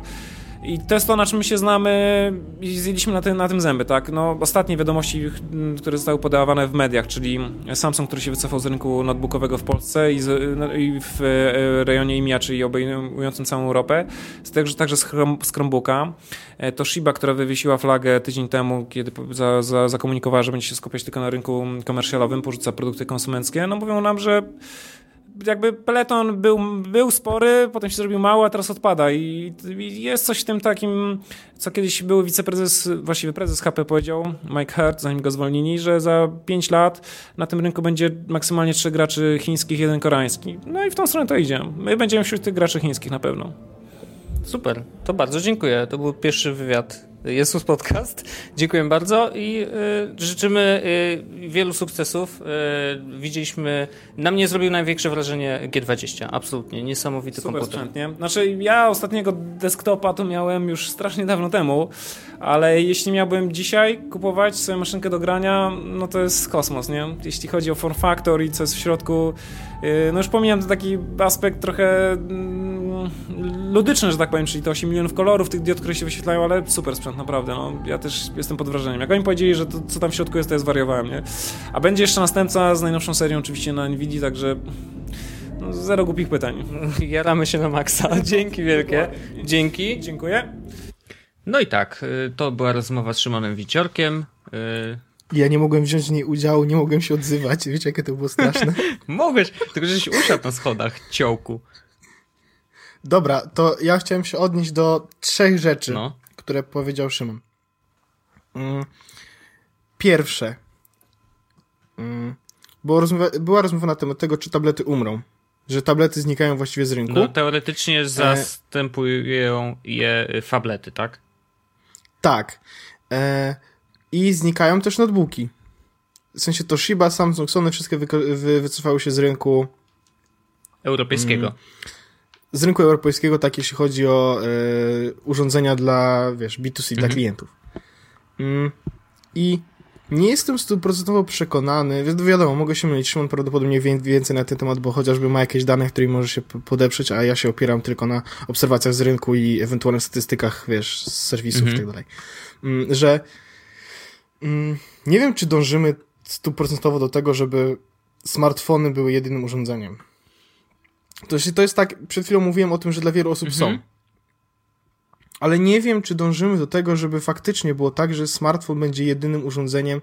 I to jest to, na czym my się znamy i zjedliśmy na, tym, na tym zęby, tak? No, ostatnie wiadomości, które zostały podawane w mediach, czyli Samsung, który się wycofał z rynku notebookowego w Polsce i, z, no, i w e, rejonie IMIA, czyli obejmującym całą Europę, także, także z Chromebooka. E, Toshiba, która wywiesiła flagę tydzień temu, kiedy za, za, zakomunikowała, że będzie się skupiać tylko na rynku komercjalowym, porzuca produkty konsumenckie, no mówią nam, że jakby peleton był, był spory, potem się zrobił mały, a teraz odpada I, i jest coś w tym takim, co kiedyś był wiceprezes, właściwie prezes HP powiedział, Mike Hurt, zanim go zwolnili, że za 5 lat na tym rynku będzie maksymalnie 3 graczy chińskich, jeden koreański. No i w tą stronę to idzie. My będziemy wśród tych graczy chińskich na pewno. Super, to bardzo dziękuję. To był pierwszy wywiad Jesus Podcast. Dziękuję bardzo i y, życzymy y, wielu sukcesów. Y, widzieliśmy, na mnie zrobił największe wrażenie G20. Absolutnie, niesamowity Super komputer. Sprzęt, nie? Znaczy, ja ostatniego desktopa to miałem już strasznie dawno temu, ale jeśli miałbym dzisiaj kupować swoją maszynkę do grania, no to jest kosmos, nie? Jeśli chodzi o form factor i co jest w środku, y, no już pomijam taki aspekt trochę mm, ludyczny, że tak powiem, czyli to 8 milionów kolorów tych diod, które się wyświetlają, ale super sprzęt, naprawdę, no. Ja też jestem pod wrażeniem. Jak oni powiedzieli, że to, co tam w środku jest, to ja zwariowałem, nie? A będzie jeszcze następca z najnowszą serią oczywiście na Nvidia, także no, zero głupich pytań. Jaramy się na maksa. Dzięki wielkie. Dzięki. Dziękuję. No i tak, y, to była rozmowa z Szymonem Wiciorkiem. Y, Ja nie mogłem wziąć w niej udziału, nie mogłem się odzywać. Wiecie, jakie to było straszne? Mogłeś, tylko żeś usiadł na schodach, ciołku. Dobra, to ja chciałem się odnieść do trzech rzeczy, No. które powiedział Szymon. Mm, Pierwsze. Mm, Było rozmowa, była rozmowa na temat tego, czy tablety umrą. Że tablety znikają właściwie z rynku. No, teoretycznie zastępują je fablety, tak? Tak. E, I znikają też notebooki. W sensie Toshiba, Samsung, Sony wszystkie wycofały się z rynku Europejskiego. Mm. Z rynku europejskiego, tak jeśli chodzi o e, urządzenia dla, wiesz, B2C, dla Mhm. klientów. Mm, I nie jestem stuprocentowo przekonany, wi- wiadomo, mogę się mylić, Szymon prawdopodobnie wie więcej na ten temat, bo chociażby ma jakieś dane, którymi może się podeprzeć, a ja się opieram tylko na obserwacjach z rynku i ewentualnych statystykach, wiesz, z serwisów Mhm. i tak dalej. Mm, Że mm, nie wiem, czy dążymy stuprocentowo do tego, żeby smartfony były jedynym urządzeniem. To, się- to jest tak, przed chwilą mówiłem o tym, że dla wielu osób Mhm. są. Ale nie wiem, czy dążymy do tego, żeby faktycznie było tak, że smartfon będzie jedynym urządzeniem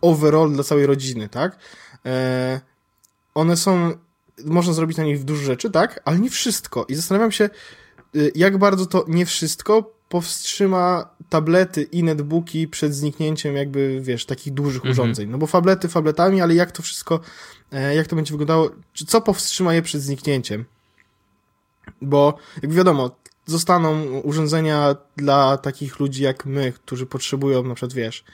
overall dla całej rodziny, tak? E, one są, można zrobić na nich dużo rzeczy, tak? Ale nie wszystko. I zastanawiam się, y, jak bardzo to nie wszystko powstrzyma tablety i netbooki przed zniknięciem jakby, wiesz, takich dużych Mhm. urządzeń. No bo fablety fabletami, ale jak to wszystko, e, jak to będzie wyglądało, co powstrzyma je przed zniknięciem? Bo, jak wiadomo, zostaną urządzenia dla takich ludzi jak my, którzy potrzebują na przykład, wiesz,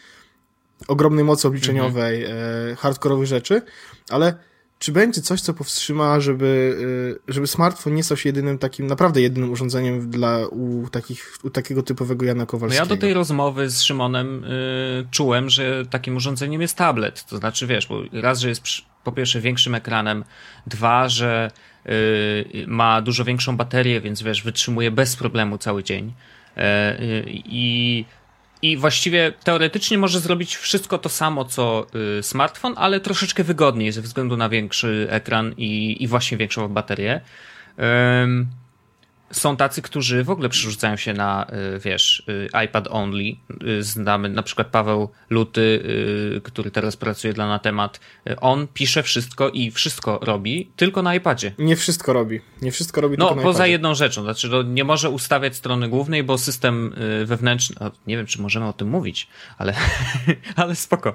ogromnej mocy obliczeniowej, e, hardkorowych rzeczy, ale czy będzie coś, co powstrzyma, żeby, e, żeby smartfon nie stał się jedynym takim, naprawdę jedynym urządzeniem dla u, takich, u takiego typowego Jana No Kowalskiego? ja do tej rozmowy z Szymonem y, czułem, że takim urządzeniem jest tablet. To znaczy, wiesz, bo raz, że jest po pierwsze większym ekranem, dwa, że y, ma dużo większą baterię, więc wiesz, wytrzymuje bez problemu cały dzień. E, y, I właściwie teoretycznie może zrobić wszystko to samo co y, smartfon, ale troszeczkę wygodniej ze względu na większy ekran i, i właśnie większą baterię. Ym, są tacy, którzy w ogóle przerzucają się na, y, wiesz, y, iPad only. Y, Znamy na przykład Paweł Luty, który teraz pracuje dla na temat. On pisze wszystko i wszystko robi tylko na iPadzie. Nie wszystko robi. Nie wszystko robi No, tylko na poza iPadzie. jedną rzeczą, znaczy nie może ustawiać strony głównej, bo system wewnętrzny, o, nie wiem, czy możemy o tym mówić, ale, ale spoko.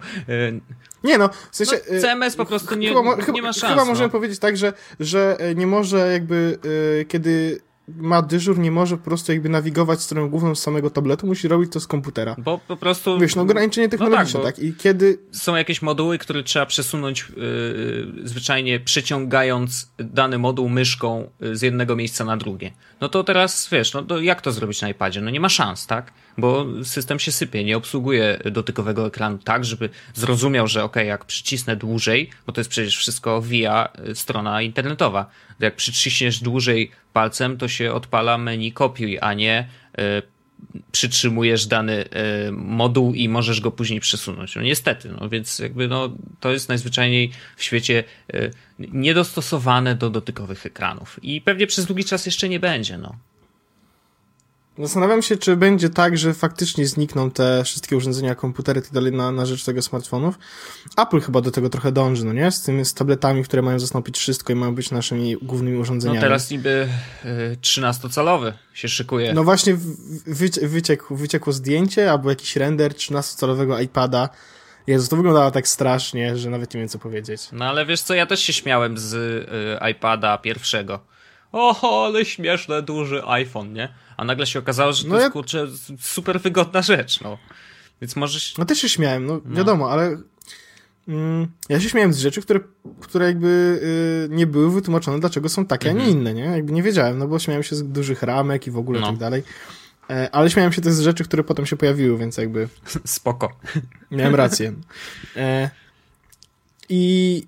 Nie no, w sensie... No, CMS po prostu nie- chyba, nie ma szans, Chyba możemy no. powiedzieć tak, że, że nie może jakby, kiedy ma dyżur, nie może po prostu jakby nawigować stroną główną z samego tabletu, musi robić to z komputera. bo po prostu... Wiesz, no ograniczenie technologiczne, bo- tak? I kiedy są jakieś moduły, które trzeba przesunąć yy, zwyczajnie przeciągając dany moduł myszką y, z jednego miejsca na drugie. No to teraz wiesz, no to jak to zrobić na iPadzie? No nie ma szans, tak? Bo system się sypie, nie obsługuje dotykowego ekranu tak, żeby zrozumiał, że ok, jak przycisnę dłużej, bo to jest przecież wszystko via y, strona internetowa. To jak przyciśniesz dłużej palcem, to się odpala menu kopiuj, a nie y, przytrzymujesz dany e, moduł i możesz go później przesunąć. No niestety, no więc jakby no, to jest najzwyczajniej w świecie e, niedostosowane do dotykowych ekranów. I pewnie przez długi czas jeszcze nie będzie, no. Zastanawiam się, czy będzie tak, że faktycznie znikną te wszystkie urządzenia, komputery i tak dalej na, na rzecz tego smartfonów. Apple chyba do tego trochę dąży, no nie? Z tymi z tabletami, które mają zastąpić wszystko i mają być naszymi głównymi urządzeniami. No teraz niby e, 13-calowy się szykuje. No właśnie wycie, wyciekł, wyciekło zdjęcie albo jakiś render 13-calowego iPada. Jezu, to wyglądało tak strasznie, że nawet nie wiem co powiedzieć. No ale wiesz co, ja też się śmiałem z e, iPada pierwszego. Oho, ale śmieszne, duży iPhone, nie? A nagle się okazało, że to no jest, ja... kurczę, super wygodna rzecz, no. Więc możesz... No też się śmiałem, no, no. wiadomo, ale mm, ja się śmiałem z rzeczy, które, które jakby y, nie były wytłumaczone, dlaczego są takie, mhm. a nie mhm. inne, nie? Jakby nie wiedziałem, no bo śmiałem się z dużych ramek i w ogóle no. tak dalej. E, ale śmiałem się też z rzeczy, które potem się pojawiły, więc jakby... Spoko. Miałem rację. E, I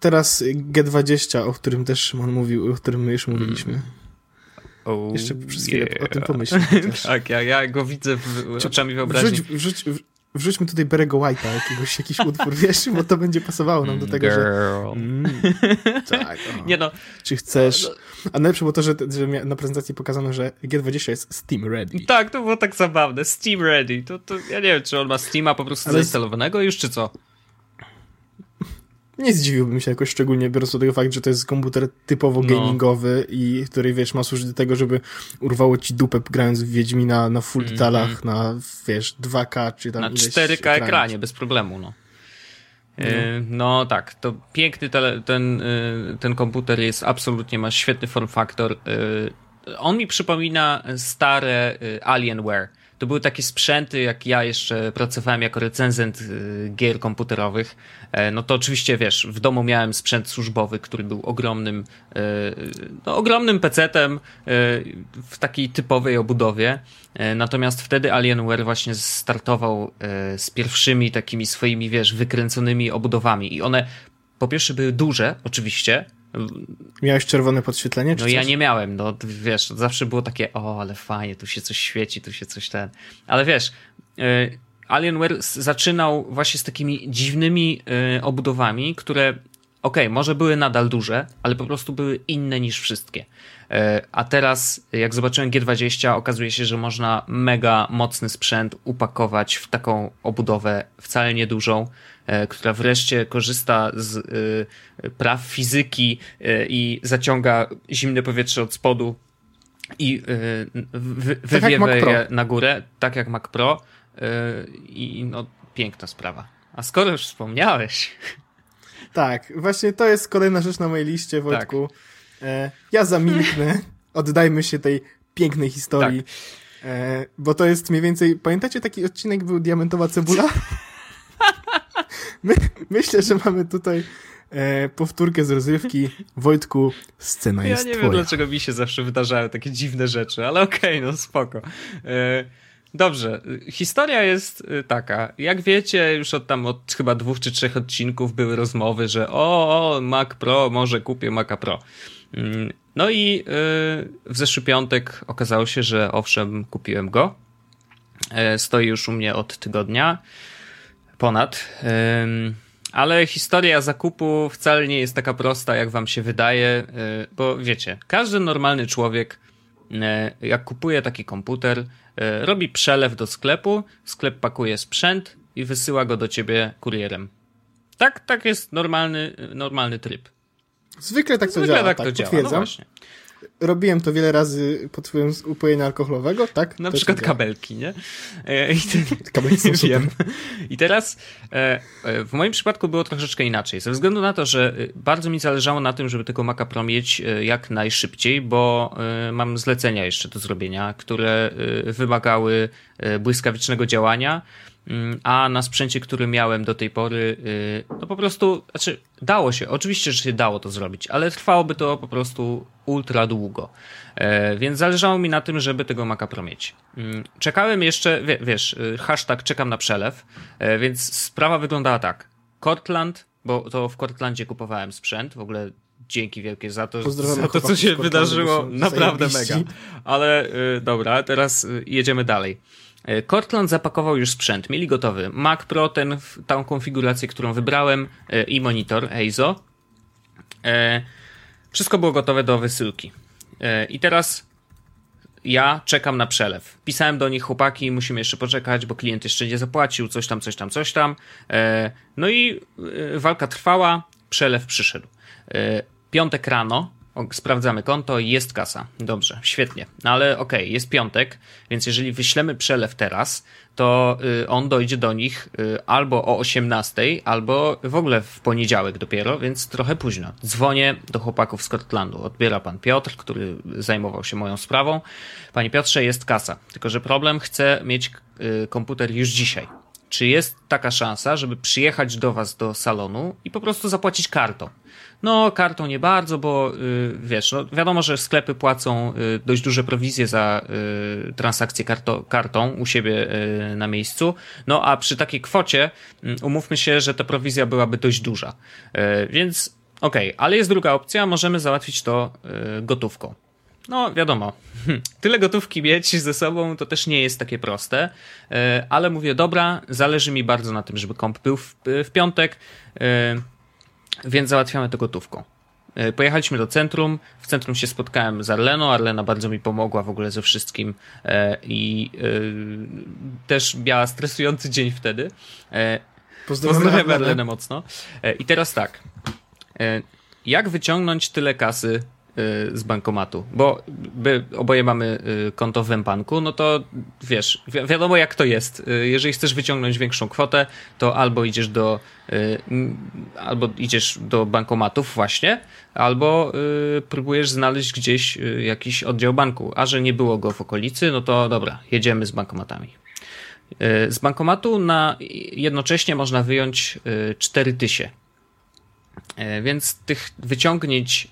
teraz G20, o którym też Szymon mówił, o którym my już mówiliśmy. Oh, Jeszcze przez chwilę yeah. o tym pomyśleć. tak, ja, ja go widzę w, oczami wyobraźni. Wrzuć, wrzuć, wrzućmy tutaj Berego White'a, jakiegoś, jakiś utwór, wiesz, bo to będzie pasowało nam do tego, Girl. że... Mm, tak. O. Nie no. Czy chcesz... A najlepsze było to, że, że na prezentacji pokazano, że G20 jest Steam Ready. Tak, to było tak zabawne. Steam Ready. To, to ja nie wiem, czy on ma Steama po prostu Ale... zainstalowanego już, czy co? Nie zdziwiłbym się jakoś szczególnie, biorąc pod uwagę fakt, że to jest komputer typowo no. gamingowy i który, wiesz, ma służyć do tego, żeby urwało ci dupę grając w Wiedźmina na full mm -hmm. na, wiesz, 2K czy tam Na 4K ekranie, bez problemu, no. No. E, no. tak, to piękny tele, ten, e, ten komputer jest absolutnie, ma świetny form factor. E, on mi przypomina stare Alienware to były takie sprzęty, jak ja jeszcze pracowałem jako recenzent y, gier komputerowych. E, no to oczywiście, wiesz, w domu miałem sprzęt służbowy, który był ogromnym, e, no, ogromnym pecetem e, w takiej typowej obudowie. Natomiast wtedy Alienware właśnie startował z pierwszymi takimi swoimi, wiesz, wykręconymi obudowami i one po pierwsze były duże, oczywiście, Miałeś czerwone podświetlenie? no coś? ja nie miałem, no wiesz, zawsze było takie, o, ale fajnie, tu się coś świeci, tu się coś ten. Ale wiesz, y, Alienware zaczynał właśnie z takimi dziwnymi y, obudowami, które, okej, okay, może były nadal duże, ale po prostu były inne niż wszystkie. Y, a teraz, jak zobaczyłem G20, okazuje się, że można mega mocny sprzęt upakować w taką obudowę wcale niedużą, E, która wreszcie korzysta z e, praw fizyki e, i zaciąga zimne powietrze od spodu i tak wywiewa je na górę, tak jak Mac Pro. I no, piękna sprawa. A skoro już wspomniałeś. Tak, właśnie to jest kolejna rzecz na mojej liście, Wojtku. Tak. Ja zamilknę, oddajmy się tej pięknej historii. Tak. Bo to jest mniej więcej. Pamiętacie taki odcinek był Diamentowa Cebula? My, myślę, że mamy tutaj e, powtórkę z rozrywki. Wojtku, scena ja jest Ja nie twoja. wiem, dlaczego mi się zawsze wydarzają takie dziwne rzeczy, ale okej, okay, no spoko. E, dobrze, historia jest e, taka. Jak wiecie, już od tam od chyba dwóch czy trzech odcinków były rozmowy, że o, o Mac Pro, może kupię Maca Pro. Mm, no i e, w zeszły piątek okazało się, że owszem, kupiłem go. E, stoi już u mnie od tygodnia ponad. Ale historia zakupu wcale nie jest taka prosta, jak wam się wydaje, e, bo wiecie, każdy normalny człowiek, jak kupuje taki komputer, e, robi przelew do sklepu, sklep pakuje sprzęt i wysyła go do ciebie kurierem. Tak, tak jest normalny, normalny tryb. Zwykle tak to Zwykle działa, tak, tak to działa. No właśnie robiłem to wiele razy pod wpływem upojenia alkoholowego, tak? Na przykład kabelki, nie? E, I te, kabelki są wiem. I teraz e, e, w moim przypadku było troszeczkę inaczej. Ze względu na to, że bardzo mi zależało na tym, żeby tego Maca Pro mieć jak najszybciej, bo mam zlecenia jeszcze do zrobienia, które wymagały błyskawicznego działania a na sprzęcie, który miałem do tej pory, y, no po prostu, znaczy dało się, oczywiście, że się dało to zrobić, ale trwałoby to po prostu ultra długo. E, więc zależało mi na tym, żeby tego Maca Pro mieć. Mm, czekałem jeszcze, wiesz, y, hashtag czekam na przelew, e, więc sprawa wyglądała tak. Cortland, bo to w Cortlandzie kupowałem sprzęt, w ogóle dzięki wielkie za to, za to co się wydarzyło, naprawdę mega. Ale y, dobra, teraz jedziemy dalej. E, Cortland zapakował już sprzęt, mieli gotowy Mac Pro, ten, tą konfigurację, którą wybrałem e, i monitor EIZO. E, wszystko było gotowe do wysyłki. I teraz ja czekam na przelew. Pisałem do nich, chłopaki, musimy jeszcze poczekać, bo klient jeszcze nie zapłacił, coś tam, coś tam, coś tam. No i walka trwała, przelew przyszedł. Piątek rano sprawdzamy konto, jest kasa. Dobrze, świetnie. No ale okej, okay, jest piątek, więc jeżeli wyślemy przelew teraz, to y, on dojdzie do nich y, albo o 18, albo w ogóle w poniedziałek dopiero, więc trochę późno. Dzwonię do chłopaków z Scotlandu. Odbiera pan Piotr, który zajmował się moją sprawą. Panie Piotrze, jest kasa. Tylko, że problem, chcę mieć y, komputer już dzisiaj. Czy jest taka szansa, żeby przyjechać do was do salonu i po prostu zapłacić kartą? No, kartą nie bardzo, bo yy, wiesz, no, wiadomo, że sklepy płacą yy, dość duże prowizje za yy, transakcje karto, kartą u siebie y, na miejscu. No, a przy takiej kwocie umówmy się, że ta prowizja byłaby dość duża. Y, więc okej, okay, ale jest druga opcja, możemy załatwić to y, gotówką. No, wiadomo, tyle gotówki mieć ze sobą to też nie jest takie proste, ale mówię, dobra, zależy mi bardzo na tym, żeby komp był w, w piątek więc załatwiamy to gotówką. E, pojechaliśmy do centrum. W centrum się spotkałem z Arleną. Arlena bardzo mi pomogła w ogóle ze wszystkim e, i e, też miała stresujący dzień wtedy. Pozdrawiam, Pozdrawiam Arlenę mocno. I teraz tak. Jak wyciągnąć tyle kasy z bankomatu, bo my oboje mamy y, konto w banku, no to wiesz, wi wiadomo jak to jest. Y, jeżeli chcesz wyciągnąć większą kwotę, to albo idziesz do albo idziesz do bankomatów właśnie, albo próbujesz znaleźć gdzieś jakiś oddział banku, a że nie było go w okolicy, no to dobra, jedziemy z bankomatami. Z bankomatu na jednocześnie można wyjąć 4000 E, więc tych wyciągnięć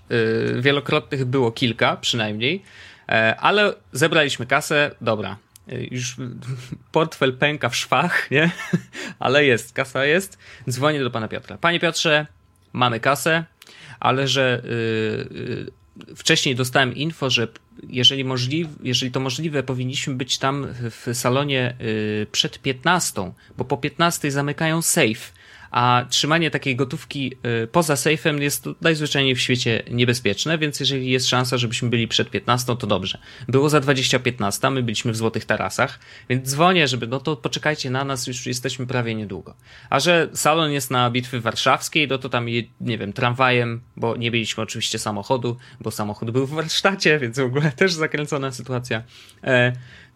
e, wielokrotnych było kilka przynajmniej, e, ale zebraliśmy kasę, dobra. Już portfel pęka w szwach, nie? Ale jest, kasa jest. Dzwonię do pana Piotra. Panie Piotrze, mamy kasę, ale że wcześniej dostałem info, że jeżeli, możliwe, jeżeli to możliwe, powinniśmy być tam w salonie przed 15, bo po 15 zamykają safe a trzymanie takiej gotówki y, poza sejfem jest najzwyczajniej w świecie niebezpieczne, więc jeżeli jest szansa, żebyśmy byli przed 15, to dobrze. Było za 20-15, my byliśmy w Złotych Tarasach, więc dzwonię, żeby, no to poczekajcie na nas, już jesteśmy prawie niedługo. A że salon jest na Bitwy Warszawskiej, no to tam, nie wiem, tramwajem, bo nie mieliśmy oczywiście samochodu, bo samochód był w warsztacie, więc w ogóle też zakręcona sytuacja.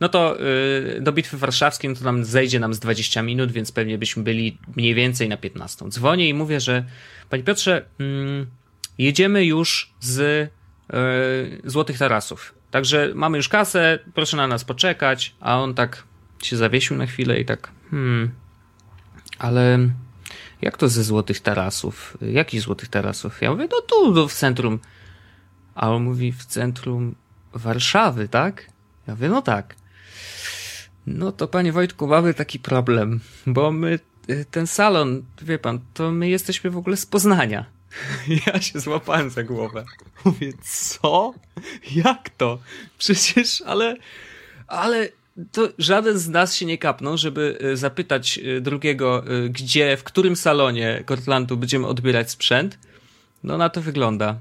No to y, do Bitwy Warszawskiej no to nam zejdzie nam z 20 minut, więc pewnie byśmy byli mniej więcej na 15. Dzwonię i mówię, że Panie Piotrze, mm, jedziemy już z y, Złotych Tarasów. Także mamy już kasę, proszę na nas poczekać, a on tak się zawiesił na chwilę i tak, hmm, ale jak to ze Złotych Tarasów? Jakich Złotych Tarasów? Ja mówię, no tu, w centrum. A on mówi, w centrum Warszawy, tak? Ja mówię, no tak. No to panie Wojtku, mamy taki problem, bo my, y, ten salon, wie pan, to my jesteśmy w ogóle z Poznania. Ja się złapałem za głowę. Mówię, co? Jak to? Przecież, ale, ale to żaden z nas się nie kapnął, żeby y, zapytać y, drugiego, gdzie, w którym salonie Cortlandu będziemy odbierać sprzęt. No na to wygląda.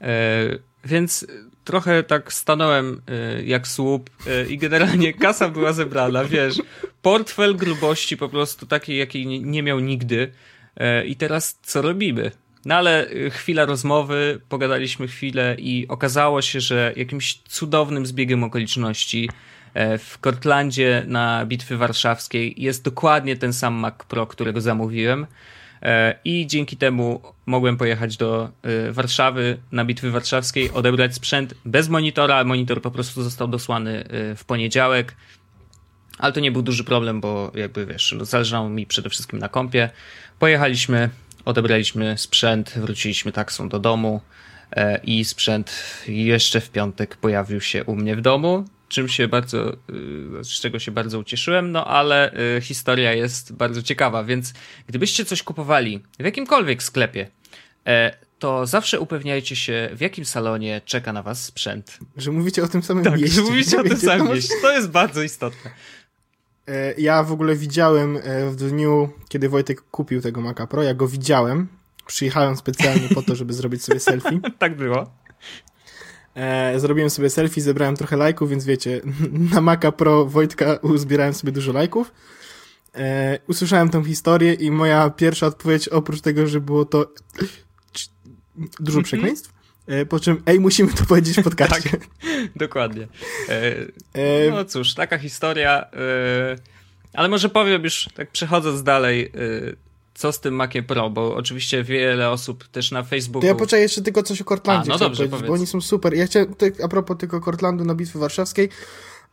E, więc trochę tak stanąłem y, jak słup y, i generalnie kasa była zebrana, wiesz. Portfel grubości po prostu takiej, jakiej nie, miał nigdy. Y, I teraz co robimy? No ale chwila rozmowy, pogadaliśmy chwilę i okazało się, że jakimś cudownym zbiegiem okoliczności w Cortlandzie na Bitwy Warszawskiej jest dokładnie ten sam Mac Pro, którego zamówiłem. E, i dzięki temu mogłem pojechać do e, Warszawy na bitwy warszawskiej, odebrać sprzęt bez monitora. Monitor po prostu został dosłany e, w poniedziałek. Ale to nie był duży problem, bo jakby wiesz, no, zależało mi przede wszystkim na kompie. Pojechaliśmy, odebraliśmy sprzęt, wróciliśmy taksą do domu i sprzęt jeszcze w piątek pojawił się u mnie w domu czym się bardzo, y, z czego się bardzo ucieszyłem, no ale y, historia jest bardzo ciekawa, więc gdybyście coś kupowali w jakimkolwiek sklepie, e, to zawsze upewniajcie się, w jakim salonie czeka na was sprzęt. Że mówicie o tym samym tak, mieście. że mówicie o tym samym mieście. To jest bardzo istotne. E, ja w ogóle widziałem e, w dniu, kiedy Wojtek kupił tego Maca Pro, ja go widziałem. Przyjechałem specjalnie po to, żeby zrobić sobie selfie. tak było. E, zrobiłem sobie selfie, zebrałem trochę lajków, więc wiecie, na Maca Pro Wojtka uzbierałem sobie dużo lajków. E, usłyszałem tą historię i moja pierwsza odpowiedź, oprócz tego, że było to dużo -hmm. przekleństw, po czym, ej, musimy to powiedzieć w podcaście. tak, dokładnie. E, no cóż, taka historia. E, ale może powiem już, tak przechodząc dalej, e, co z tym Maciem Pro, bo oczywiście wiele osób też na Facebooku... To ja poczekaj jeszcze tylko coś o Cortlandzie a, no dobrze, bo oni są super. Ja chciałem, a propos tylko Cortlandu na Bitwy Warszawskiej,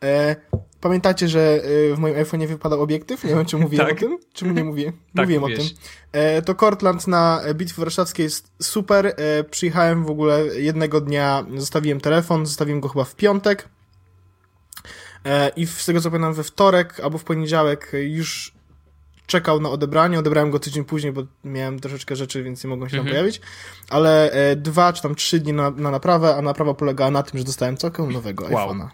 e, pamiętacie, że e, w moim iPhone'ie wypadał obiektyw? Nie wiem, czy mówiłem tak. o tym, czy nie mówię? tak, mówiłem o tym. E, to Cortland na Bitwy Warszawskiej jest super. E, przyjechałem w ogóle jednego dnia, zostawiłem telefon, zostawiłem go chyba w piątek, e, i z tego co pamiętam we wtorek albo w poniedziałek już czekał na odebranie, odebrałem go tydzień później, bo miałem troszeczkę rzeczy, więc nie mogłem się tam mhm. pojawić, ale e, dwa czy tam trzy dni na, na naprawę, a naprawa polegała na tym, że dostałem całkiem nowego wow. iPhone'a.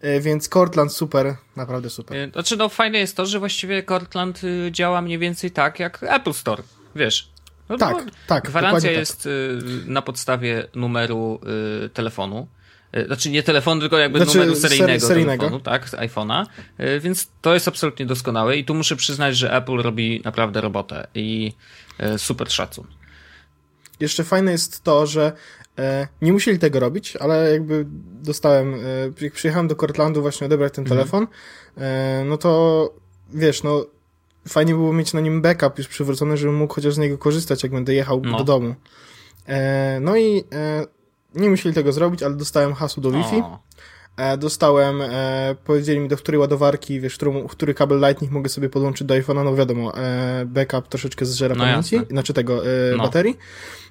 E, więc Cortland super, naprawdę super. E, znaczy no fajne jest to, że właściwie Cortland y, działa mniej więcej tak jak Apple Store, wiesz. No, tak, tak. Gwarancja tak. jest tak. na podstawie numeru y, telefonu. E, znaczy nie telefonu, tylko jakby znaczy, numeru seryjnego, seryjnego. telefonu, tak, z iPhone'a, e, więc to jest absolutnie doskonałe i tu muszę przyznać, że Apple robi naprawdę robotę i e, super szacun. Jeszcze fajne jest to, że nie musieli tego robić, ale jakby dostałem, jak przyjechałem do Cortlandu właśnie odebrać ten mhm. telefon, no to wiesz, no fajnie było mieć na nim backup już przywrócony, żebym mógł chociaż z niego korzystać, jak będę jechał no. do domu. No i nie musieli tego zrobić, ale dostałem hasło do Wi-Fi. E, dostałem, e, powiedzieli mi do której ładowarki, wiesz, którą, który kabel Lightning mogę sobie podłączyć do iPhone'a, no wiadomo, e, backup troszeczkę zżera no pamięci, jasne. znaczy tego e, no. baterii.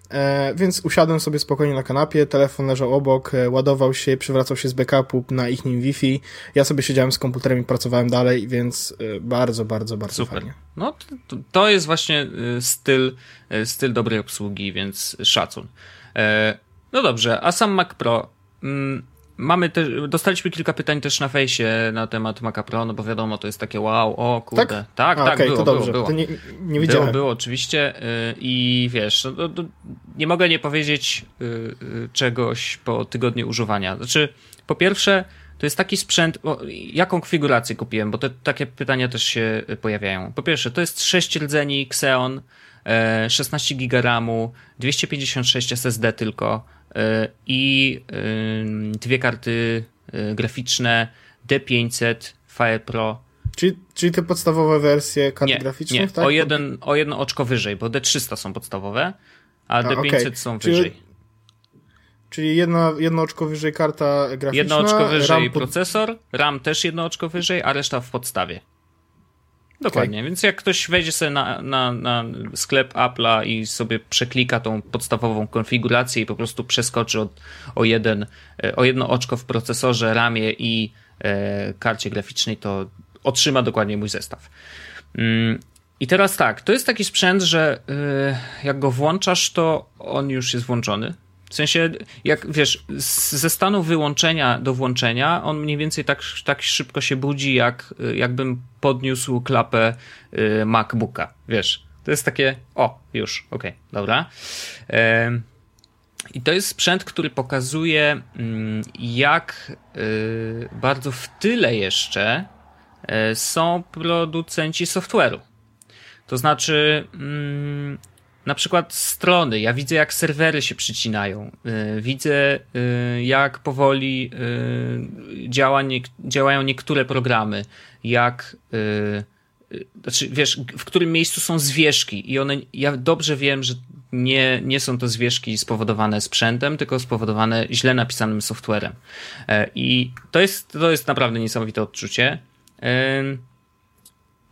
E, więc usiadłem sobie spokojnie na kanapie, telefon leżał obok, e, ładował się, przywracał się z backupu na ich nim Wi-Fi. Ja sobie siedziałem z komputerem i pracowałem dalej, więc e, bardzo, bardzo, bardzo Super. fajnie. No, to, to jest właśnie styl, styl dobrej obsługi, więc szacun. No dobrze, a sam Mac Pro. Mm, mamy też, dostaliśmy kilka pytań też na fejsie na temat Maca Pro, no bo wiadomo, to jest takie wow, o kurde. Tak, tak, a, tak okay, było, to dobrze. było, było. nie, nie widziałem. Było, było oczywiście y, i wiesz, no, no, nie mogę nie powiedzieć y, y, czegoś po tygodniu używania. Znaczy, po pierwsze, to jest taki sprzęt, o, jaką konfigurację kupiłem, bo te, takie pytania też się pojawiają. Po pierwsze, to jest 6 rdzeni Xeon, 16 GB RAMu, 256 SSD tylko, E, i dwie karty e, graficzne D500 Fire Pro. Czyli, czyli te podstawowe wersje kart nie, graficznych, nie, tak? O, jeden, o jedno oczko wyżej, bo D300 są podstawowe, a, a D500 okay. są czyli, wyżej. Czyli jedno, jedno oczko wyżej karta graficzna. Jedno oczko wyżej RAM procesor, RAM też jedno oczko wyżej, a reszta w podstawie. Dokładnie, okay. więc jak ktoś wejdzie sobie na, na, na sklep Apple'a i sobie przeklika tą podstawową konfigurację i po prostu przeskoczy od, o, jeden, e, o jedno oczko w procesorze, ramie i e, karcie graficznej, to otrzyma dokładnie mój zestaw. Mm, I teraz tak, to jest taki sprzęt, że e, jak go włączasz, to on już jest włączony. W sensie, jak wiesz, ze stanu wyłączenia do włączenia, on mniej więcej tak, tak szybko się budzi, jak jakbym podniósł klapę y, MacBooka. Wiesz, to jest takie, o, już, okej, okay, dobra. I to jest sprzęt, który pokazuje, mm, jak y, bardzo w tyle jeszcze y, są producenci software'u. To znaczy, mm, na przykład strony. Ja widzę, jak serwery się przycinają. Y, widzę, y, jak powoli y, działa nie, działają niektóre programy. Jak. Znaczy, wiesz, w którym miejscu są zwierzki, i one. Ja dobrze wiem, że nie, nie są to zwierzki spowodowane sprzętem, tylko spowodowane źle napisanym softwarem. E, I to jest, to jest naprawdę niesamowite odczucie.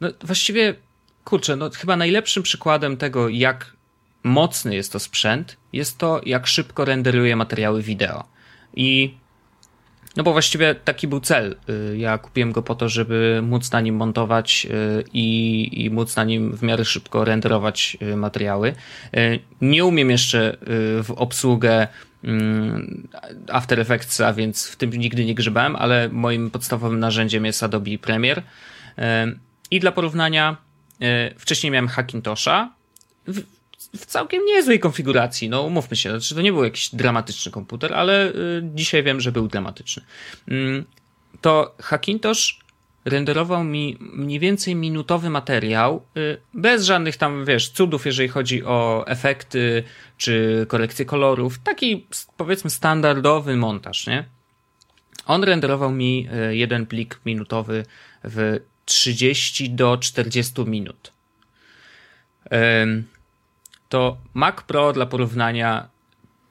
No, właściwie, kurczę, no, chyba najlepszym przykładem tego, jak mocny jest to sprzęt, jest to, jak szybko renderuje materiały wideo. I no bo właściwie taki był cel. Y, ja kupiłem go po to, żeby móc na nim montować y, i, i móc na nim w miarę szybko renderować y, materiały. Nie umiem jeszcze w obsługę mm, After Effectsa, więc w tym nigdy nie grzebałem, ale moim podstawowym narzędziem jest Adobe Premiere. I dla porównania, wcześniej miałem Hackintosha w całkiem niezłej konfiguracji, no umówmy się, znaczy to nie był jakiś dramatyczny komputer, ale y, dzisiaj wiem, że był dramatyczny. Mm, to Hackintosh renderował mi mniej więcej minutowy materiał, y, bez żadnych tam, wiesz, cudów, jeżeli chodzi o efekty czy korekcję kolorów. Taki, powiedzmy, standardowy montaż, nie? On renderował mi y, jeden plik minutowy w 30 do 40 minut. To Mac Pro dla porównania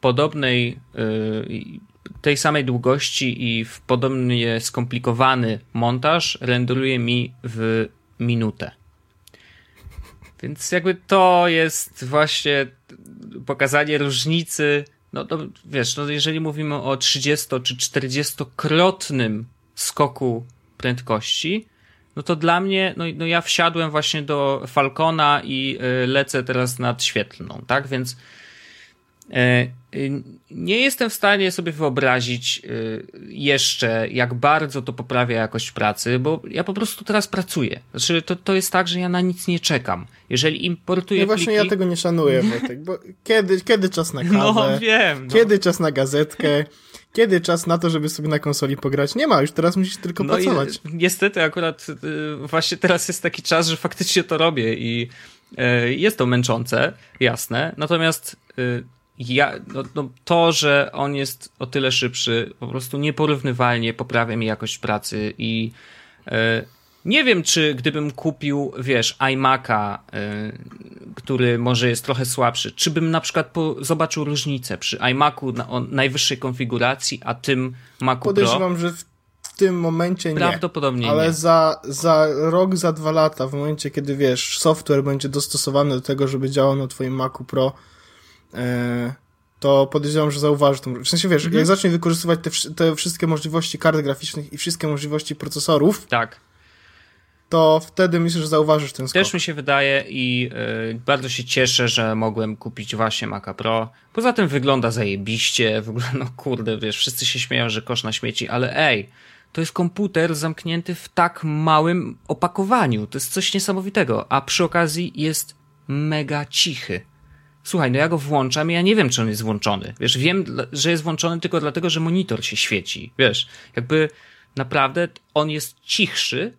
podobnej y, tej samej długości i w podobnie skomplikowany montaż renderuje mi w minutę. Więc jakby to jest właśnie pokazanie różnicy. No to wiesz, no jeżeli mówimy o 30 czy 40-krotnym skoku prędkości, no to dla mnie, no, no ja wsiadłem właśnie do Falcona i y, lecę teraz nad świetlną, tak? Więc nie jestem w stanie sobie wyobrazić y, jeszcze, jak bardzo to poprawia jakość pracy, bo ja po prostu teraz pracuję. Znaczy, to, to jest tak, że ja na nic nie czekam. Jeżeli importuję No właśnie pliki... ja tego nie szanuję, Wojtek, bo kiedy, kiedy czas na kawę? No wiem. No. Kiedy czas na gazetkę? Kiedy czas na to, żeby sobie na konsoli pograć? Nie ma, już teraz musisz tylko no pracować. I, niestety akurat y, właśnie teraz jest taki czas, że faktycznie to robię i jest to męczące, jasne. Natomiast ja, no, no, to, że on jest o tyle szybszy, po prostu nieporównywalnie poprawia mi jakość pracy i e, nie wiem, czy gdybym kupił, wiesz, iMac'a, e, który może jest trochę słabszy, czy bym na przykład po, zobaczył różnicę przy iMacu na, o najwyższej konfiguracji, a tym Macu Podejrzewam, Pro. że w tym momencie nie. Prawdopodobnie Ale nie. za, za rok, za dwa lata, w momencie, kiedy wiesz, software będzie dostosowany do tego, żeby działał na twoim Macu Pro, to podejrzewam, że zauważy to. W sensie, wiesz, mhm. jak zacznie wykorzystywać te, te, wszystkie możliwości kart graficznych i wszystkie możliwości procesorów, tak. to wtedy myślę, że zauważysz ten skok. Też mi się wydaje i yy, bardzo się cieszę, że mogłem kupić właśnie Maca Pro. Poza tym wygląda zajebiście, w ogóle, no kurde, wiesz, wszyscy się śmieją, że kosz na śmieci, ale ej, to jest komputer zamknięty w tak małym opakowaniu. To jest coś niesamowitego, a przy okazji jest mega cichy. Słuchaj, no ja go włączam i ja nie wiem, czy on jest włączony. Wiesz, wiem, że jest włączony tylko dlatego, że monitor się świeci. Wiesz, jakby naprawdę on jest cichszy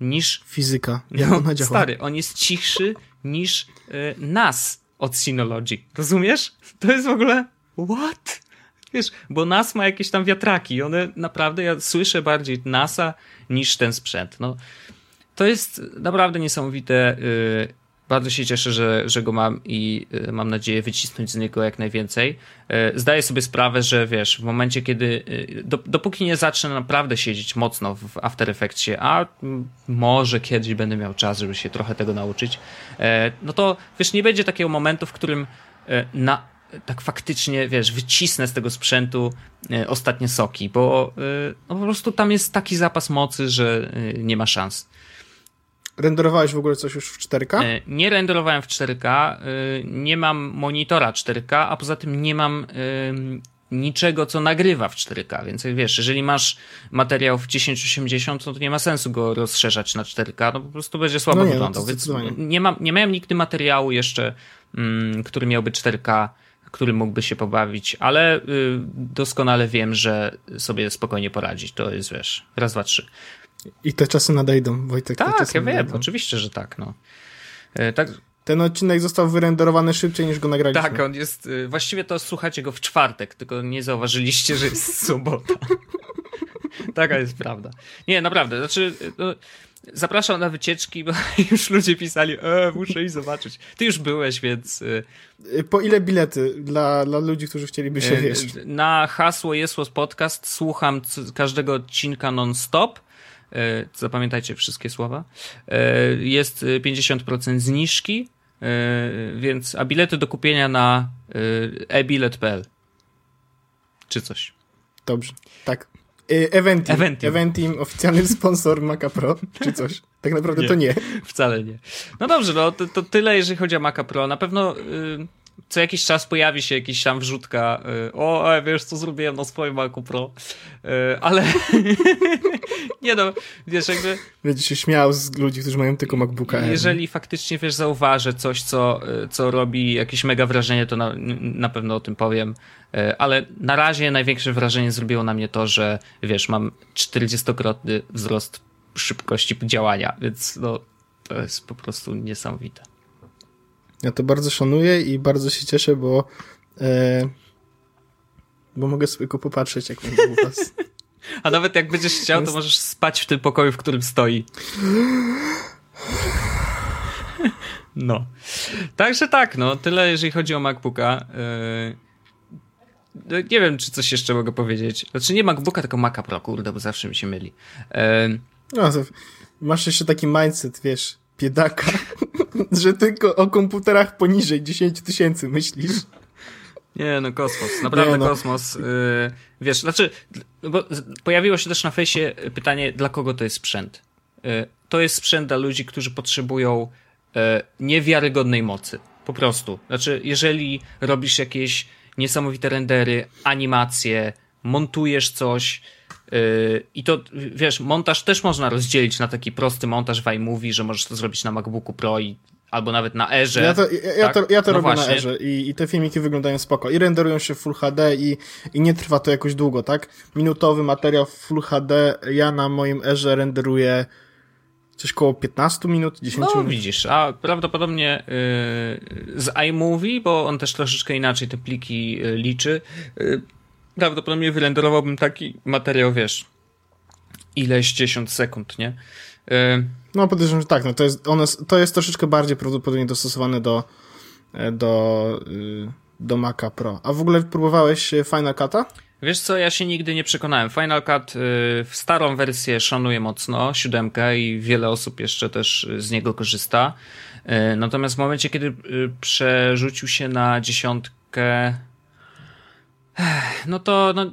niż... Fizyka, jak no, ona działa. Stary, on jest cichszy niż y, NAS od Synology. Rozumiesz? To jest w ogóle... What? Wiesz, bo NAS ma jakieś tam wiatraki. One naprawdę, ja słyszę bardziej NASa niż ten sprzęt. No, to jest naprawdę niesamowite. Y, bardzo się cieszę, że, że go mam i y, mam nadzieję wycisnąć z niego jak najwięcej. Y, zdaję sobie sprawę, że wiesz, w momencie, kiedy y, do, dopóki nie zacznę naprawdę siedzieć mocno w After Effectsie, a może kiedyś będę miał czas, żeby się trochę tego nauczyć, no to wiesz, nie będzie takiego momentu, w którym na, tak faktycznie, wiesz, wycisnę z tego sprzętu ostatnie soki, bo no, po prostu tam jest taki zapas mocy, że nie ma szans. Renderowałeś w ogóle coś już w 4K? E, nie renderowałem w 4K, e, nie mam monitora 4K, a poza tym nie mam niczego, co nagrywa w 4K, więc wiesz, jeżeli masz materiał w 1080, no to nie ma sensu go rozszerzać na 4K, no po prostu będzie słabo no nie, no wyglądał, no więc nie, mam, nie miałem nigdy materiału jeszcze, który miałby 4K, który mógłby się pobawić, ale y, doskonale wiem, że sobie spokojnie poradzić, to jest, wiesz, raz, dwa, trzy. I te czasy nadejdą, Wojtek. Tak, ja wiem, nadejdą. oczywiście, że tak. No. E, tak. Ten odcinek został wyrenderowany szybciej niż go nagraliśmy. Tak, on jest. Y, właściwie to słuchacie go w czwartek, tylko nie zauważyliście, że jest sobota. Taka jest prawda. Nie, naprawdę. Znaczy. No, zapraszam na wycieczki, bo już ludzie pisali, e, muszę iść zobaczyć. Ty już byłeś, więc... Po ile bilety dla, dla ludzi, którzy chcieliby się, wiesz? Na hasło Jesłos Podcast słucham każdego odcinka non-stop E, zapamiętajcie wszystkie słowa, e, jest 50% zniżki, e, więc, a bilety do kupienia na e-bilet.pl czy coś. Dobrze, tak. Eventim. Eventim. Eventim, oficjalny sponsor Maca Pro, czy coś. Tak naprawdę nie, to nie. Wcale nie. No dobrze, no to, to tyle, jeżeli chodzi o Maca Pro. Na pewno y, co jakiś czas pojawi się jakiś tam wrzutka, y, o, e, wiesz, co zrobiłem na swoim Macu Pro, y, ale nie no, wiesz, jakby... Będzie się śmiał z ludzi, którzy mają tylko MacBooka. Jeżeli faktycznie, wiesz, zauważę coś, co, y, co robi jakieś mega wrażenie, to na, na pewno o tym powiem, ale na razie największe wrażenie zrobiło na mnie to, że, wiesz, mam 40-krotny wzrost szybkości działania, więc no, to jest po prostu niesamowite. Ja to bardzo szanuję i bardzo się cieszę, bo e, bo mogę sobie go popatrzeć, jak on u was. A nawet jak będziesz chciał, to możesz spać w tym pokoju, w którym stoi. No. Także tak, no, tyle jeżeli chodzi o MacBooka. Yy, nie wiem, czy coś jeszcze mogę powiedzieć. Znaczy nie MacBooka, tylko Maca Pro, kurde, bo zawsze mi się myli. Yy. No, masz jeszcze taki mindset, wiesz, biedaka, że tylko o komputerach poniżej 10 tysięcy myślisz. Nie, no kosmos, naprawdę no. kosmos. Yy, wiesz, znaczy, bo pojawiło się też na fejsie pytanie, dla kogo to jest sprzęt. Yy, to jest sprzęt dla ludzi, którzy potrzebują yy, niewiarygodnej mocy. Po prostu. Znaczy, jeżeli robisz jakieś niesamowite rendery, animacje, montujesz coś, i to, wiesz, montaż też można rozdzielić na taki prosty montaż w iMovie, że możesz to zrobić na MacBooku Pro i albo nawet na Erze. Ja to, ja, tak? to, ja to no robię właśnie. na Erze i, i te filmiki wyglądają spoko. I renderują się w Full HD i, i nie trwa to jakoś długo, tak? Minutowy materiał w Full HD ja na moim Erze renderuję coś koło 15 minut, 10 no, minut. No widzisz, a prawdopodobnie yy, z iMovie, bo on też troszeczkę inaczej te pliki yy, liczy, yy, prawdopodobnie wyrenderowałbym taki materiał, wiesz, ileś 10 sekund, nie? Yy, no podejrzewam, że tak. No, to, jest, one, to jest troszeczkę bardziej prawdopodobnie dostosowane do, e, do, y, do Maca Pro. A w ogóle próbowałeś Final Cut'a? Wiesz co, ja się nigdy nie przekonałem. Final Cut y, w starą wersję szanuję mocno, siódemkę i wiele osób jeszcze też z niego korzysta. Y, natomiast w momencie, kiedy przerzucił się na dziesiątkę, no to no,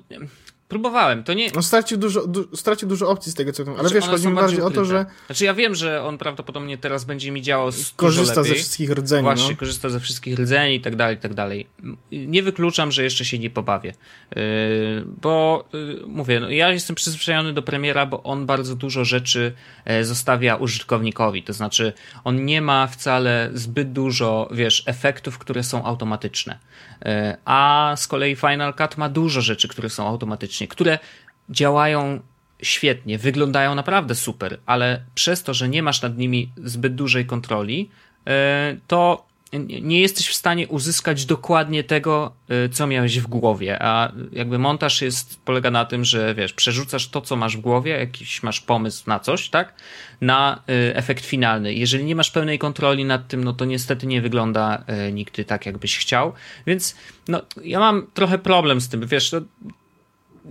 Próbowałem, to nie... No stracił dużo, du, stracił dużo opcji z tego, co tam... Ale znaczy, wiesz, chodzi mi bardziej ukryte. o to, że... Znaczy ja wiem, że on prawdopodobnie teraz będzie mi działał Korzysta ze wszystkich rdzeni, Właśnie, no. korzysta ze wszystkich rdzeni i tak dalej, i tak dalej. Nie wykluczam, że jeszcze się nie pobawię. Yy, bo, yy, mówię, no, ja jestem przyzwyczajony do premiera, bo on bardzo dużo rzeczy e, zostawia użytkownikowi. To znaczy, on nie ma wcale zbyt dużo, wiesz, efektów, które są automatyczne. E, a z kolei Final Cut ma dużo rzeczy, które są automatyczne, które działają świetnie, wyglądają naprawdę super, ale przez to, że nie masz nad nimi zbyt dużej kontroli, e, to nie jesteś w stanie uzyskać dokładnie tego, y, co miałeś w głowie, a jakby montaż jest, polega na tym, że wiesz, przerzucasz to, co masz w głowie, jakiś masz pomysł na coś, tak, na y, efekt finalny. Jeżeli nie masz pełnej kontroli nad tym, no to niestety nie wygląda y, nigdy tak, jakbyś chciał, więc no, ja mam trochę problem z tym, wiesz, no,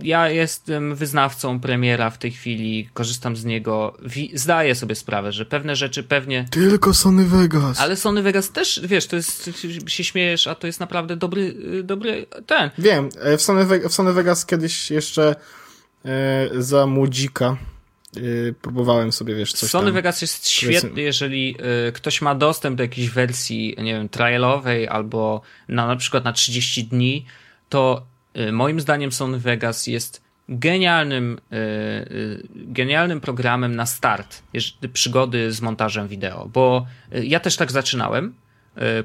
ja jestem wyznawcą premiera w tej chwili, korzystam z niego, zdaję sobie sprawę, że pewne rzeczy pewnie... Tylko Sony Vegas. Ale Sony Vegas też, wiesz, to jest, się śmiejesz, a to jest naprawdę dobry, dobry ten. Wiem, e, w Sony, w Sony Vegas kiedyś jeszcze e, za młodzika e, próbowałem sobie, wiesz, coś Sony tam. Vegas jest świetny, jeżeli e, ktoś ma dostęp do jakiejś wersji, nie wiem, trialowej albo na, na przykład na 30 dni, to Y, moim zdaniem Sony Vegas jest genialnym, y, y, genialnym programem na start przygody z montażem wideo, bo ja też tak zaczynałem.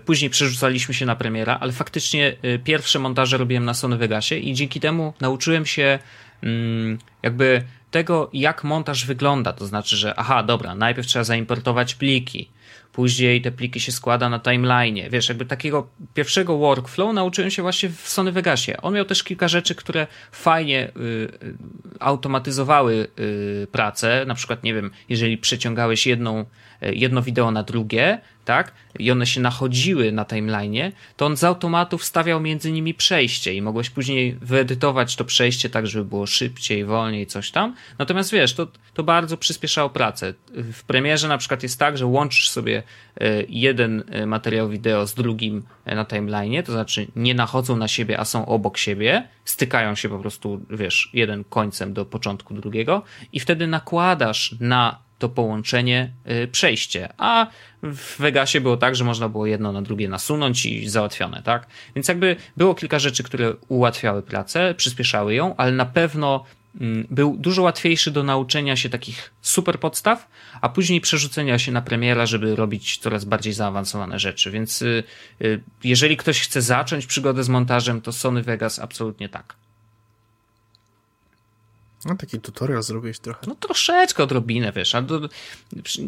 Później przerzucaliśmy się na premiera, ale faktycznie pierwsze montaże robiłem na Sony Vegasie i dzięki temu nauczyłem się mm, jakby tego, jak montaż wygląda. To znaczy, że aha, dobra, najpierw trzeba zaimportować pliki, Później te pliki się składa na timeline'ie. Wiesz, jakby takiego pierwszego workflow nauczyłem się właśnie w Sony Vegasie. On miał też kilka rzeczy, które fajnie y, y, automatyzowały y, pracę. Na przykład, nie wiem, jeżeli przeciągałeś jedną, jedno wideo na drugie, tak? I one się nachodziły na timeline'ie, to on z automatu wstawiał między nimi przejście i mogłeś później wyedytować to przejście tak, żeby było szybciej, wolniej, coś tam. Natomiast wiesz, to, to bardzo przyspieszało pracę. W premierze na przykład jest tak, że łączysz sobie e, jeden e, materiał wideo z drugim e, na timeline'ie, to znaczy nie nachodzą na siebie, a są obok siebie, stykają się po prostu, wiesz, jeden końcem do początku drugiego i wtedy nakładasz na to połączenie y, przejście. A w Vegasie było tak, że można było jedno na drugie nasunąć i załatwione, tak? Więc jakby było kilka rzeczy, które ułatwiały pracę, przyspieszały ją, ale na pewno mm, był dużo łatwiejszy do nauczenia się takich super podstaw, a później przerzucenia się na premiera, żeby robić coraz bardziej zaawansowane rzeczy. Więc y, y, jeżeli ktoś chce zacząć przygodę z montażem, to Sony Vegas absolutnie tak. No taki tutorial zrobiłeś trochę. No troszeczkę odrobinę, wiesz, ale to,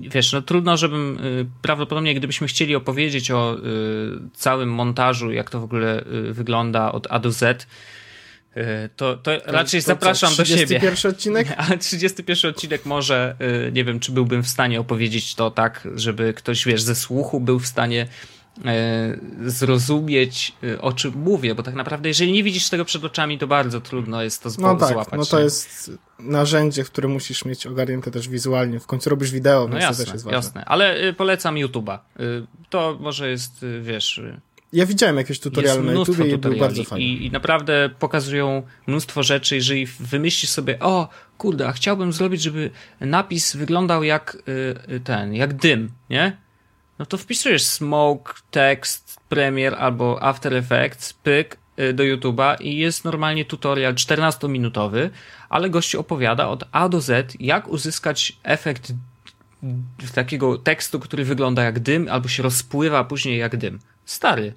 wiesz, no trudno, żebym, y, prawdopodobnie gdybyśmy chcieli opowiedzieć o y, całym montażu, jak to w ogóle y, wygląda od A do Z, y, to, to, to raczej to zapraszam co, do siebie. 31 odcinek? Ale 31 odcinek może, y, nie wiem, czy byłbym w stanie opowiedzieć to tak, żeby ktoś, wiesz, ze słuchu był w stanie zrozumieć, e, o czym mówię, bo tak naprawdę, jeżeli nie widzisz tego przed oczami, to bardzo trudno jest to no tak, złapać. No to jest narzędzie, które musisz mieć ogarnięte też wizualnie. W końcu robisz wideo, no więc jasne, to też jest ważne. Jasne, ale e, polecam YouTube'a. To może jest, wiesz... Ja widziałem jakieś tutoriale na YouTube i był bardzo fajny. I, I naprawdę pokazują mnóstwo rzeczy, jeżeli wymyślisz sobie, o kurde, a chciałbym zrobić, żeby napis wyglądał jak ten, jak dym, nie? No to wpisujesz smoke, text, Premiere albo After Effects, pyk y, do YouTube'a i jest normalnie tutorial 14-minutowy, ale gościu opowiada od A do Z, jak uzyskać efekt takiego tekstu, który wygląda jak dym, albo się rozpływa później jak dym. Stary,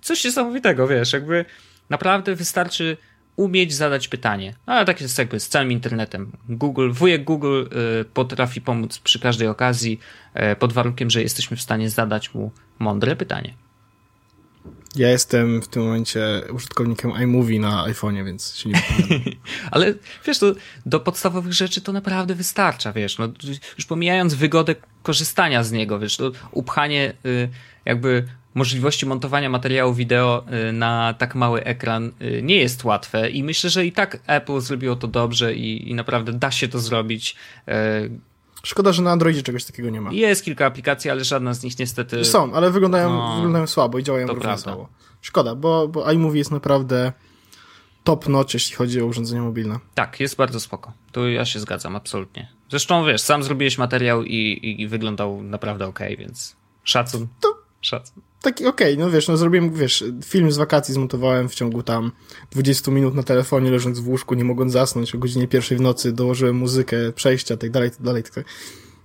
coś niesamowitego, wiesz, jakby naprawdę wystarczy umieć zadać pytanie. No, ale tak jest jakby z całym internetem. Google, wujek Google y, potrafi pomóc przy każdej okazji, y, pod warunkiem, że jesteśmy w stanie zadać mu mądre pytanie. Ja jestem w tym momencie użytkownikiem iMovie na iPhone'ie, więc się nie Ale wiesz, to do podstawowych rzeczy to naprawdę wystarcza, wiesz, no, już pomijając wygodę korzystania z niego, wiesz, to upchanie y, jakby możliwości montowania materiału wideo y, na tak mały ekran y, nie jest łatwe i myślę, że i tak Apple zrobiło to dobrze i, i naprawdę da się to zrobić. Szkoda, że na Androidzie czegoś takiego nie ma. Jest kilka aplikacji, ale żadna z nich niestety... Są, ale wyglądają, no, wyglądają słabo i działają równie słabo. Szkoda, bo, bo iMovie jest naprawdę top notch, jeśli chodzi o urządzenia mobilne. Tak, jest bardzo spoko. Tu ja się zgadzam, absolutnie. Zresztą wiesz, sam zrobiłeś materiał i, i wyglądał naprawdę ok, więc szacun. To szacun taki okej, okay, no wiesz, no zrobiłem, wiesz, film z wakacji zmontowałem w ciągu tam 20 minut na telefonie, leżąc w łóżku, nie mogąc zasnąć, o godzinie pierwszej w nocy dołożyłem muzykę, przejścia, tak dalej, tak dalej, tak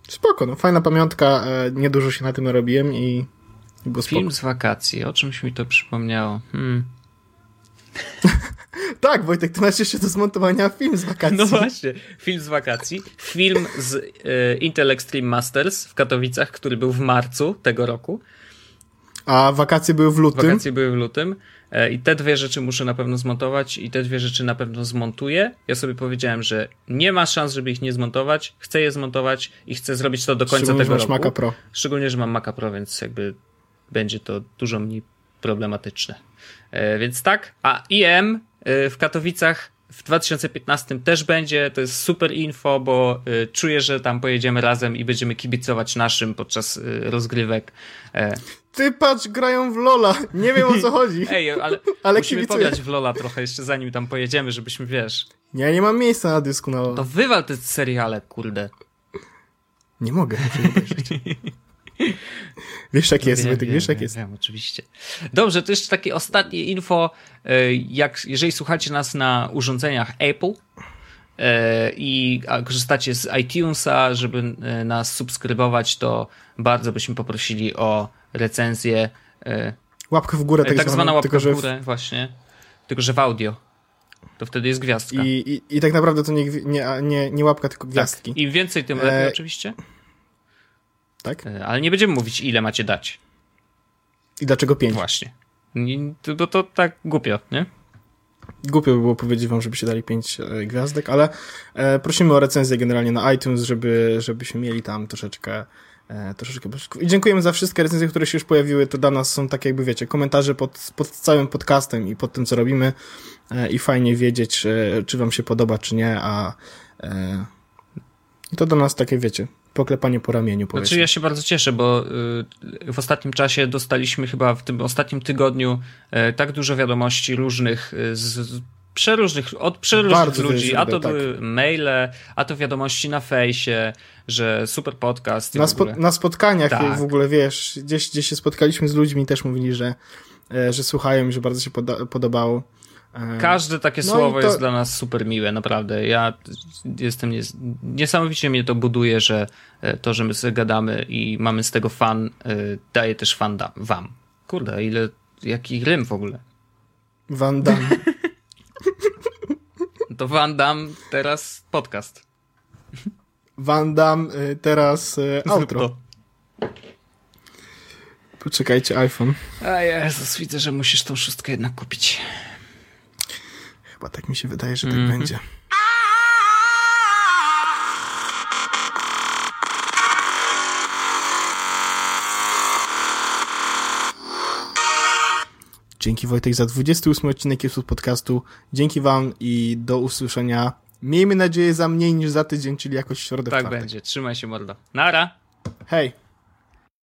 Spoko, no fajna pamiątka, e, niedużo się na tym narobiłem i, i było spoko. Film z wakacji, o czymś mi to przypomniało. Hmm. tak, Wojtek, ty masz jeszcze do zmontowania film z wakacji. No właśnie, film z wakacji. Film z e, Intel Extreme Masters w Katowicach, który był w marcu tego roku. A wakacje były w lutym? Wakacje były w lutym. E, I te dwie rzeczy muszę na pewno zmontować i te dwie rzeczy na pewno zmontuję. Ja sobie powiedziałem, że nie ma szans, żeby ich nie zmontować. Chcę je zmontować i chcę zrobić to do końca tego roku. Maca Pro. Szczególnie, że mam Maca Pro, więc jakby będzie to dużo mniej problematyczne. E, więc tak, a IM w Katowicach w 2015 też będzie. To jest super info, bo y, czuję, że tam pojedziemy razem i będziemy kibicować naszym podczas y, rozgrywek. E. Ty patrz, grają w Lola. Nie wiem o co chodzi. Ej, ale, ale musimy kibicuję. pograć w Lola trochę jeszcze zanim tam pojedziemy, żebyśmy, wiesz... Ja nie mam miejsca na dysku na Lola. To wywal te seriale, kurde. Nie mogę. Wiesz jak jest, wiem, wiesz jak wiem, jest. Wiem, oczywiście. Dobrze, to jeszcze takie ostatnie info, e, jak, jeżeli słuchacie nas na urządzeniach Apple e, i korzystacie z iTunesa, żeby e, nas subskrybować, to bardzo byśmy poprosili o recenzję. Łapkę w górę, tak, tak zwana łapka tylko, w górę, w... właśnie. Tylko, że w audio. To wtedy jest gwiazdka. I, i, i tak naprawdę to nie, nie, nie, nie łapka, tylko gwiazdki. Tak. Im więcej, tym lepiej e... oczywiście tak? E, ale nie będziemy mówić, ile macie dać. I dlaczego pięć? Właśnie. Bo to tak głupio, nie? Głupio by było powiedzieć wam, żebyście dali pięć e, gwiazdek, ale e, prosimy o recenzję generalnie na iTunes, żeby, żebyśmy mieli tam troszeczkę troszeczkę I dziękujemy za wszystkie recenzje, które się już pojawiły. To dla nas są takie jakby, wiecie, komentarze pod, pod całym podcastem i pod tym, co robimy i fajnie wiedzieć, czy wam się podoba, czy nie, a to dla nas takie, wiecie, poklepanie po ramieniu. Powiedzmy. Znaczy ja się bardzo cieszę, bo y, w ostatnim czasie dostaliśmy chyba w tym ostatnim tygodniu y, tak dużo wiadomości różnych y, z przeróżnych, od przeróżnych bardzo ludzi, a to tak. były maile, a to wiadomości na fejsie, że super podcast. Na, spo, na spotkaniach tak. w ogóle, wiesz, gdzieś, gdzieś się spotkaliśmy z ludźmi też mówili, że, e, że słuchają i że bardzo się poda podobało. E, Każde takie no słowo to... jest dla nas super miłe, naprawdę. Ja jestem nies... niesamowicie mnie to buduje, że e, to, że my sobie gadamy i mamy z tego fan, e, daje też fan da... wam. Kurde, ile, jaki rym w ogóle. Van Damme. To Van Damme teraz podcast. Van Damme y, teraz outro. Poczekajcie, iPhone. A Jezus, widzę, że musisz tą szóstkę jednak kupić. Chyba tak mi się wydaje, że tak mm -hmm. będzie. Dzięki Wojtek za 28 odcinek Kiepsów Podcastu. Dzięki Wam i do usłyszenia. Miejmy nadzieję za mniej niż za tydzień, czyli jakoś środę Tak będzie. Trzymaj się, mordo. Nara! Hej!